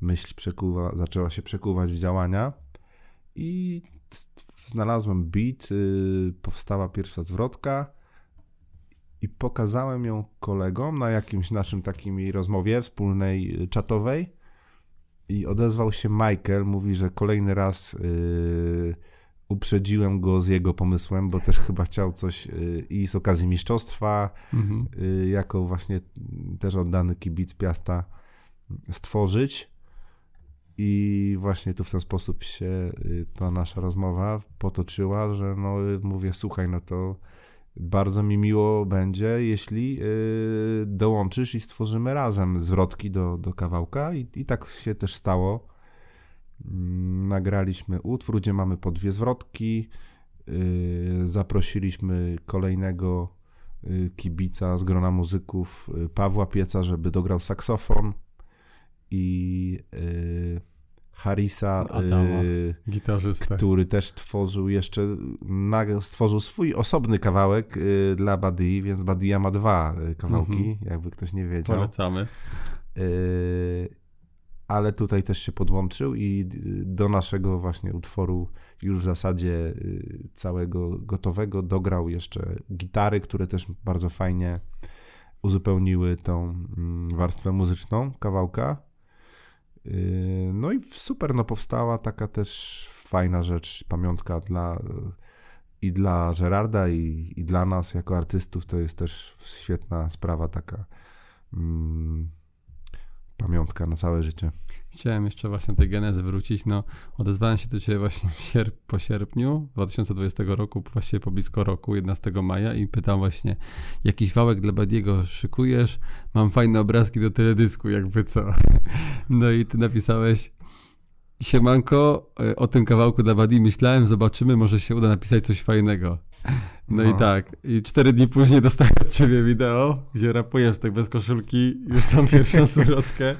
myśl przekuwa, zaczęła się przekuwać w działania i znalazłem beat, yy, powstała pierwsza zwrotka i pokazałem ją kolegom na jakimś naszym takiej rozmowie wspólnej, yy, czatowej i odezwał się Michael, mówi, że kolejny raz yy, uprzedziłem go z jego pomysłem, bo też chyba chciał coś yy, i z okazji mistrzostwa,
Mhm.
y, jako właśnie też oddany kibic Piasta stworzyć. I właśnie tu w ten sposób się y, ta nasza rozmowa potoczyła, że no y, mówię, słuchaj, no to bardzo mi miło będzie, jeśli y, dołączysz i stworzymy razem zwrotki do, do kawałka i, i tak się też stało. Mm, Nagraliśmy utwór, gdzie mamy po dwie zwrotki. Zaprosiliśmy kolejnego kibica z grona muzyków Pawła Pieca, żeby dograł saksofon i y, Harisa,
Adama,
y,
Gitarzysta.
który też tworzył jeszcze, na, stworzył swój osobny kawałek y, dla Buddy, więc Buddy'a ma dwa y, kawałki,
Mhm.
jakby ktoś nie wiedział.
Polecamy.
Y, ale tutaj też się podłączył i do naszego właśnie utworu już w zasadzie całego gotowego dograł jeszcze gitary, które też bardzo fajnie uzupełniły tą mm, warstwę muzyczną kawałka. Y, No i super, no powstała taka też fajna rzecz, pamiątka dla i dla Gerarda i, i dla nas jako artystów. To jest też świetna sprawa taka. Mm, pamiątka na całe życie.
Chciałem jeszcze właśnie tej genezy wrócić. No, odezwałem się do ciebie właśnie sierp- po sierpniu 2020 roku, właściwie po blisko roku, 11 maja i pytam właśnie, jakiś wałek dla Badiego szykujesz? Mam fajne obrazki do teledysku, jakby co. (laughs) No i ty napisałeś, siemanko, e, o tym kawałku dla Badi myślałem, zobaczymy, może się uda napisać coś fajnego. No, i tak, i cztery dni później dostaję od ciebie wideo, gdzie rapujesz tak bez koszulki, już tam pierwszą (laughs) surotkę.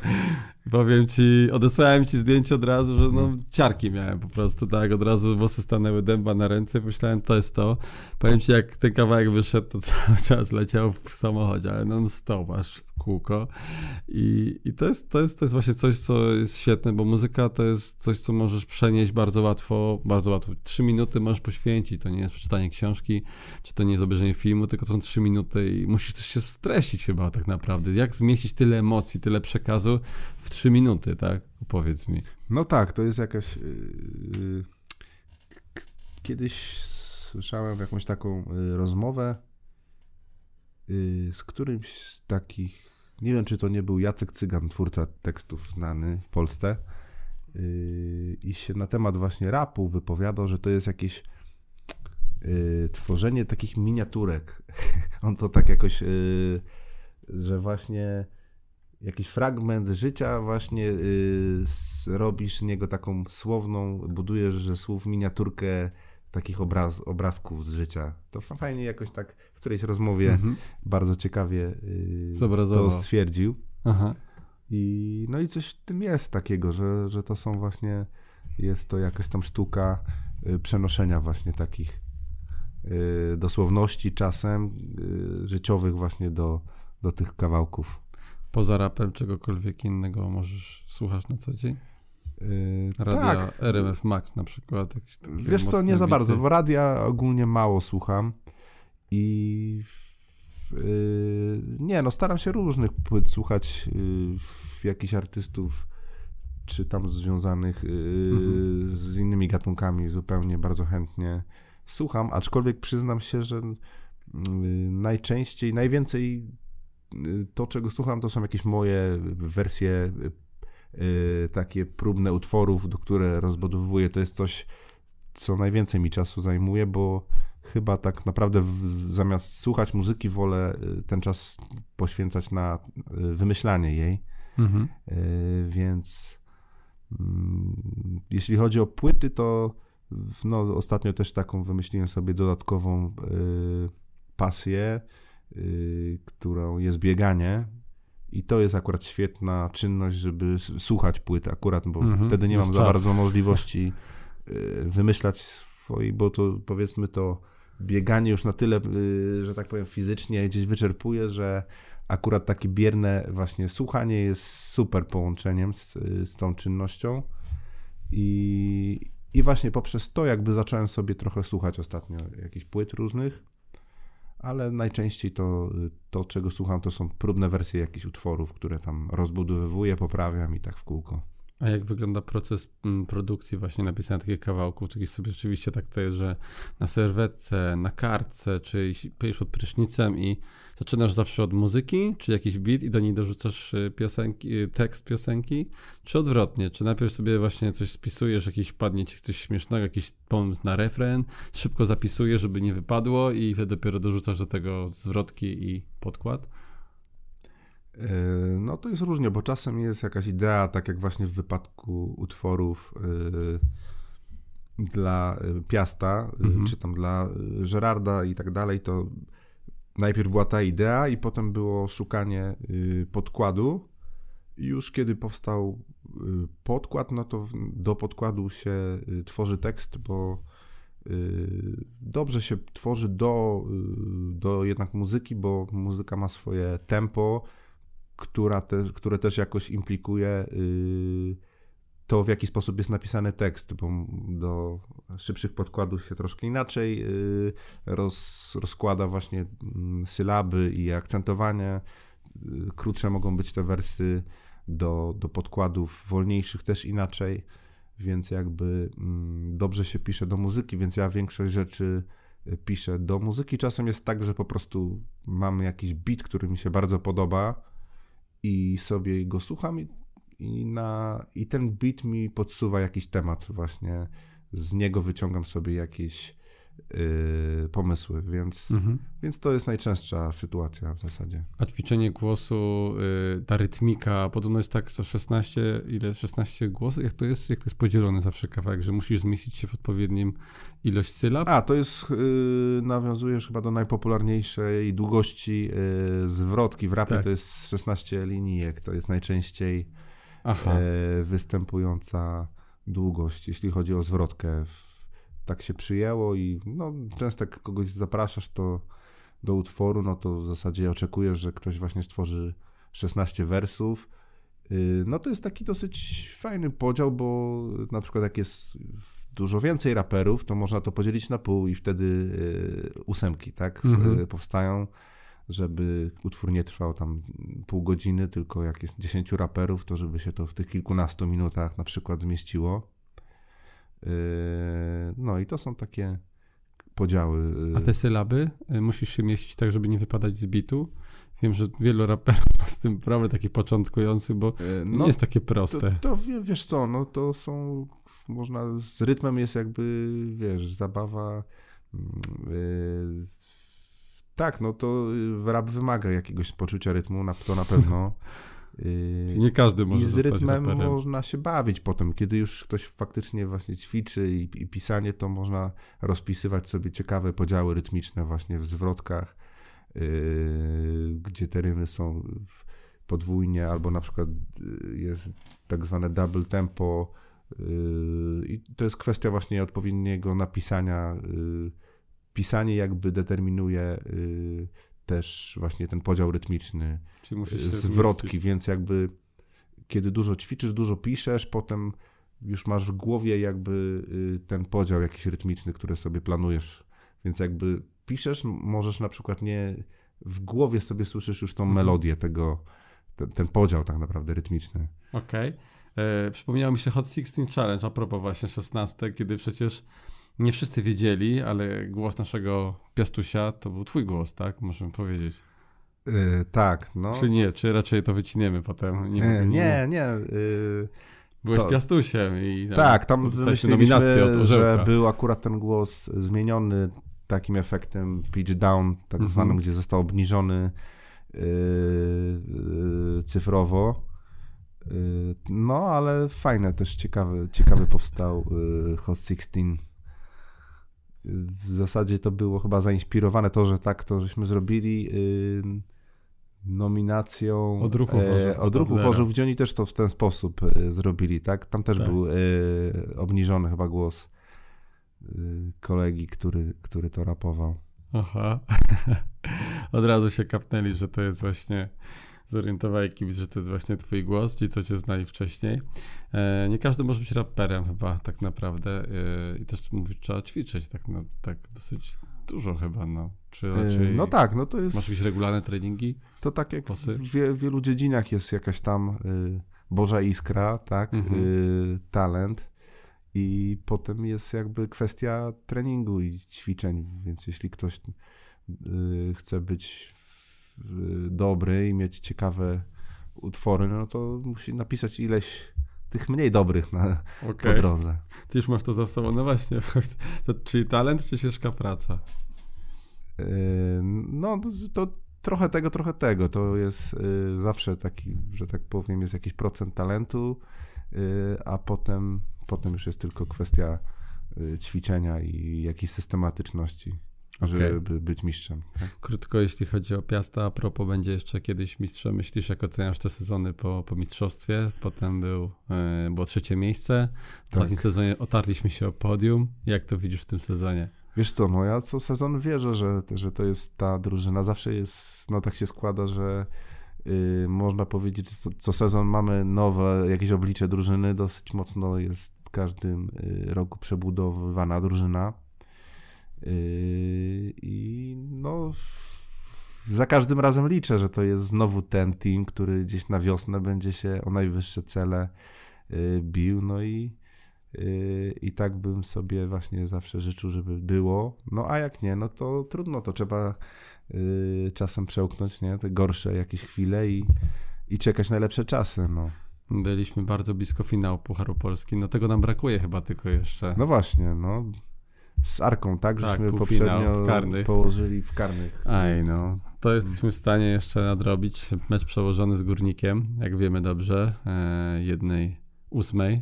Powiem ci, odesłałem ci zdjęcie od razu, że no ciarki miałem po prostu, tak, od razu włosy stanęły dęba na ręce, myślałem, to jest to. Powiem ci, jak ten kawałek wyszedł, to (laughs) cały czas leciał w samochodzie, ale non stop aż kółko. I, i to, jest, to, jest, to jest właśnie coś, co jest świetne, bo muzyka to jest coś, co możesz przenieść bardzo łatwo, bardzo łatwo. Trzy minuty możesz poświęcić, to nie jest przeczytanie książki, czy to nie jest obejrzenie filmu, tylko to są trzy minuty i musisz też się streścić chyba tak naprawdę. Jak zmieścić tyle emocji, tyle przekazu w trzy minuty, tak? Powiedz mi.
No tak, to jest jakaś. Yy, k- kiedyś słyszałem jakąś taką yy, rozmowę z którymś z takich. Nie wiem, czy to nie był Jacek Cygan, twórca tekstów znany w Polsce. Yy, I się na temat właśnie rapu wypowiadał, że to jest jakieś yy, tworzenie takich miniaturek. (laughs) On to tak jakoś, yy, że właśnie jakiś fragment życia właśnie yy, robisz z niego taką słowną, budujesz ze słów miniaturkę takich obraz, obrazków z życia. To fa- fajnie jakoś tak w którejś rozmowie
Mhm.
bardzo ciekawie yy, to stwierdził.
Aha.
I, no i coś w tym jest takiego, że, że to są właśnie, jest to jakaś tam sztuka y, przenoszenia właśnie takich y, dosłowności czasem y, życiowych właśnie do, do tych kawałków.
Poza rapem czegokolwiek innego możesz, słuchasz na co dzień?
Y,
Radia
tak,
RMF Max na przykład.
Wiesz co, nie za
bity.
bardzo, bo radia ogólnie mało słucham i y, nie, no staram się różnych płyt słuchać y, jakichś artystów czy tam związanych y,
Mhm.
z innymi gatunkami zupełnie bardzo chętnie słucham, aczkolwiek przyznam się, że y, najczęściej, najwięcej to, czego słucham, to są jakieś moje wersje takie próbne utworów, do które rozbudowuję. To jest coś, co najwięcej mi czasu zajmuje, bo chyba tak naprawdę w, zamiast słuchać muzyki wolę y, ten czas poświęcać na y, wymyślanie jej.
Mhm.
Y, Więc mm, jeśli chodzi o płyty, to no, ostatnio też taką wymyśliłem sobie dodatkową y, pasję, y, którą jest bieganie. I to jest akurat świetna czynność, żeby słuchać płyt akurat, bo
Mhm,
wtedy nie
jest
mam za
czas.
bardzo (laughs) możliwości y, wymyślać swojej, bo to powiedzmy to bieganie już na tyle, y, że tak powiem, fizycznie gdzieś wyczerpuje, że akurat takie bierne właśnie słuchanie jest super połączeniem z, z tą czynnością i, i właśnie poprzez to jakby zacząłem sobie trochę słuchać ostatnio jakichś płyt różnych, ale najczęściej to, to czego słucham, to są próbne wersje jakichś utworów, które tam rozbudowywuję, poprawiam i tak w kółko.
A jak wygląda proces mm, produkcji właśnie napisania takich kawałków? Czy sobie rzeczywiście tak to jest, że na serwetce, na kartce, czy pijesz pod prysznicem i zaczynasz zawsze od muzyki, czy jakiś beat i do niej dorzucasz y, piosenki, y, tekst piosenki, czy odwrotnie? Czy najpierw sobie właśnie coś spisujesz, jakiś padnie ci coś śmiesznego, jakiś pomysł na refren, szybko zapisujesz, żeby nie wypadło i wtedy dopiero dorzucasz do tego zwrotki i podkład?
Yy, No to jest różnie, bo czasem jest jakaś idea, tak jak właśnie w wypadku utworów yy, dla yy, Piasta,
Mhm.
czy tam dla Gerarda i tak dalej, to najpierw była ta idea i potem było szukanie podkładu. I już kiedy powstał podkład, no to do podkładu się tworzy tekst, bo dobrze się tworzy do, do jednak muzyki, bo muzyka ma swoje tempo, która te, które też jakoś implikuje to, w jaki sposób jest napisany tekst, bo do szybszych podkładów się troszkę inaczej y, roz, rozkłada właśnie mm, sylaby i akcentowanie. Y, krótsze mogą być te wersy do, do podkładów wolniejszych też inaczej, więc jakby mm, dobrze się pisze do muzyki, więc ja większość rzeczy y, piszę do muzyki. Czasem jest tak, że po prostu mam jakiś beat, który mi się bardzo podoba i sobie go słucham i i, na, i ten beat mi podsuwa jakiś temat właśnie, z niego wyciągam sobie jakieś pomysły, więc, mhm. więc to jest najczęstsza sytuacja w zasadzie.
A ćwiczenie głosu, yy, ta rytmika, podobno jest tak, co 16, ile 16 głosów, jak to jest, jak to jest podzielone zawsze kawałek, że musisz zmieścić się w odpowiednim ilość sylab?
A, to jest, yy, nawiązujesz chyba do najpopularniejszej długości yy, zwrotki w rapie, tak. to jest 16 linijek, to jest najczęściej e, występująca długość, jeśli chodzi o zwrotkę. Tak się przyjęło i no, często jak kogoś zapraszasz to do utworu, no to w zasadzie oczekujesz, że ktoś właśnie stworzy 16 wersów. Y, no to jest taki dosyć fajny podział, bo na przykład jak jest dużo więcej raperów, to można to podzielić na pół i wtedy y, ósemki, tak, mhm. powstają żeby utwór nie trwał tam pół godziny, tylko jak jest 10 raperów, to żeby się to w tych kilkunastu minutach na przykład zmieściło. Yy, no i to są takie podziały.
Yy. A te sylaby yy, musisz się mieścić tak, żeby nie wypadać z bitu? Wiem, że wielu raperów ma z tym problem taki początkujący, bo no, nie jest takie proste.
To, to wiesz co, no to są, można, z rytmem jest jakby, wiesz, zabawa, yy, tak, no to rap wymaga jakiegoś poczucia rytmu, to na pewno. (laughs)
Y, nie każdy może I
z rytmem raperem. można się bawić potem, kiedy już ktoś faktycznie właśnie ćwiczy i, i, pisanie, to można rozpisywać sobie ciekawe podziały rytmiczne właśnie w zwrotkach, yy, gdzie te rymy są podwójnie, albo na przykład y, jest tak zwane double tempo yy, i to jest kwestia właśnie odpowiedniego napisania yy, pisanie jakby determinuje y, też właśnie ten podział rytmiczny, zwrotki, więc jakby kiedy dużo ćwiczysz, dużo piszesz, potem już masz w głowie jakby y, ten podział jakiś rytmiczny, który sobie planujesz, więc jakby piszesz, możesz na przykład nie w głowie sobie słyszysz już tą mhm. melodię tego, ten, ten, podział tak naprawdę rytmiczny.
Okej. Okay. E, przypomniało mi się Hot 16 Challenge a propos właśnie 16, kiedy przecież nie wszyscy wiedzieli, ale głos naszego piastusia to był twój głos, tak? Możemy powiedzieć.
Yy, tak, no.
Czy nie? Czy raczej to wyciniemy potem?
Nie, nie, nie. nie yy,
Byłeś to... piastusiem i
tam tak, tam nominację od że był akurat ten głos zmieniony takim efektem pitch down, tak mhm. zwanym, gdzie został obniżony yy, cyfrowo. Yy, no, ale fajne, też ciekawy, ciekawy powstał Hot 16 w zasadzie to było chyba zainspirowane to, że tak to żeśmy zrobili yy, nominacją
Odruchu Wożów,
e, Odruchu gdzie oni też to w ten sposób y, zrobili, tak? Tam też tak. był y, obniżony chyba głos y, kolegi, który, który to rapował.
Aha. (laughs) Od razu się kapnęli, że to jest właśnie zorientowali kibic, że to jest właśnie twój głos, ci co cię znali wcześniej. E, nie każdy może być raperem chyba tak naprawdę e, i też mówić, trzeba ćwiczyć tak, no, tak dosyć dużo chyba, no. Czy e, raczej
no tak, no to jest...
Masz jakieś regularne treningi?
To tak jak w wie, wielu dziedzinach jest jakaś tam y, Boża iskra, tak, mhm. y, talent i potem jest jakby kwestia treningu i ćwiczeń, więc jeśli ktoś y, chce być dobry i mieć ciekawe utwory, no to musi napisać ileś tych mniej dobrych na, okay. po drodze.
Ty już masz to za sobą. No właśnie, (laughs) to, czyli talent, czy ciężka praca?
Yy, no to, to, trochę tego, trochę tego. To jest yy, zawsze taki, że tak powiem, jest jakiś procent talentu, yy, a potem, potem już jest tylko kwestia ćwiczenia i jakiejś systematyczności. Żeby być mistrzem. Tak?
Krótko, jeśli chodzi o Piasta, a propos będzie jeszcze kiedyś mistrzem, myślisz, jak oceniasz te sezony po, po mistrzostwie? Potem był, e, było trzecie miejsce, w ostatnim
Tak.
sezonie otarliśmy się o podium. Jak to widzisz w tym sezonie?
Wiesz co, no ja co sezon wierzę, że, że to jest ta drużyna. Zawsze jest, no tak się składa, że y, można powiedzieć, że co, co sezon mamy nowe jakieś oblicze drużyny. Dosyć mocno jest w każdym y, roku przebudowywana drużyna. Y, I no za każdym razem liczę, że to jest znowu ten team, który gdzieś na wiosnę będzie się o najwyższe cele y, bił. No i Yy, I tak bym sobie właśnie zawsze życzył, żeby było. No a jak nie, no to trudno, to trzeba yy, czasem przełknąć, nie? Te gorsze jakieś chwile i, i czekać na lepsze czasy, no.
Byliśmy bardzo blisko finału Pucharu Polski, no tego nam brakuje chyba tylko jeszcze.
No właśnie, no. Z Arką, tak?
Tak,
Żeśmy poprzednio
karnych.
położyli w karnych.
Aj no, to jesteśmy w stanie jeszcze nadrobić. Mecz przełożony z Górnikiem, jak wiemy dobrze, e, jednej ósmej.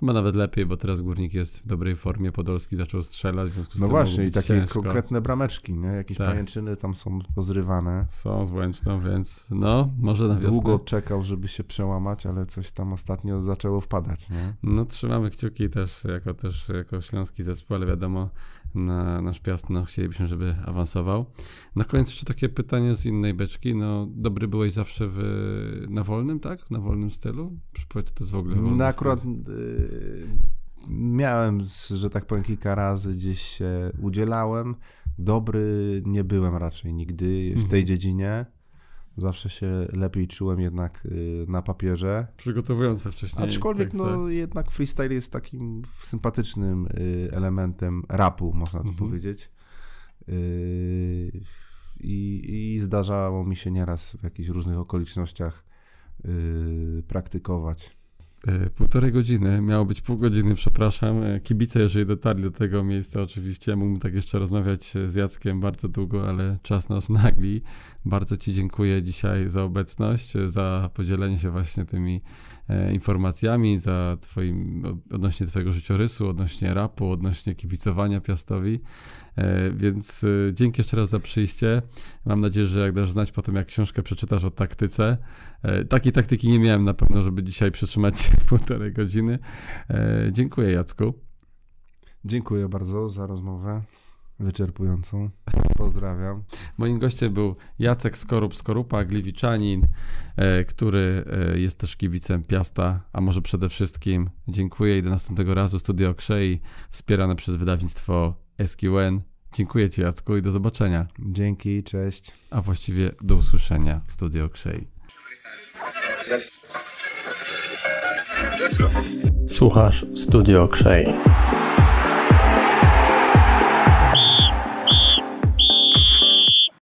Chyba nawet lepiej, bo teraz Górnik jest w dobrej formie, Podolski zaczął strzelać, w związku z
No
tym mogło
właśnie, i takie
ciężko.
konkretne brameczki, nie? Jakieś
Tak.
pajęczyny tam są pozrywane.
Są z Łęczną, więc no, może na wiosnę.
Długo czekał, żeby się przełamać, ale coś tam ostatnio zaczęło wpadać, nie?
No trzymamy kciuki też jako, też jako śląski zespół, ale wiadomo, na nasz Piast no, chcielibyśmy, żeby awansował. Na koniec jeszcze takie pytanie z innej beczki. No, dobry byłeś zawsze w, na wolnym, tak? Na wolnym stylu? Powiedz, to jest w ogóle wolny
No akurat y, miałem, że tak powiem, kilka razy gdzieś się udzielałem. Dobry nie byłem raczej nigdy w
Mhm.
tej dziedzinie. Zawsze się lepiej czułem jednak y, na papierze.
Przygotowujące wcześniej.
Aczkolwiek
tak,
no, jednak freestyle jest takim sympatycznym y, elementem rapu, można tu
Mhm.
powiedzieć. Y, I, I zdarzało mi się nieraz w jakichś różnych okolicznościach praktykować.
E, Półtorej godziny, miało być pół godziny, przepraszam. E, Kibice, jeżeli dotarli do tego miejsca, oczywiście, mógłbym tak jeszcze rozmawiać z Jackiem bardzo długo, ale czas nas (laughs) nagli. Bardzo Ci dziękuję dzisiaj za obecność, e, za podzielenie się właśnie tymi e, informacjami, za twoim, odnośnie Twojego życiorysu, odnośnie rapu, odnośnie kibicowania Piastowi. E, Więc e, dzięki jeszcze raz za przyjście. Mam nadzieję, że jak dasz znać potem, jak książkę przeczytasz o taktyce. E, Takiej taktyki nie miałem na pewno, żeby dzisiaj przetrzymać się (laughs) półtorej godziny. Dziękuję Jacku.
Dziękuję bardzo za rozmowę wyczerpującą. Pozdrawiam.
Moim gościem był Jacek Skorup, Skorupa, Gliwiczanin, który jest też kibicem Piasta, a może przede wszystkim dziękuję i do następnego razu Studio Krzei, wspierane przez wydawnictwo SQN. Dziękuję Ci Jacku i do zobaczenia,
Dzięki, cześć.
a właściwie do usłyszenia w Studio Krzei.
Słuchasz Studio Krzej.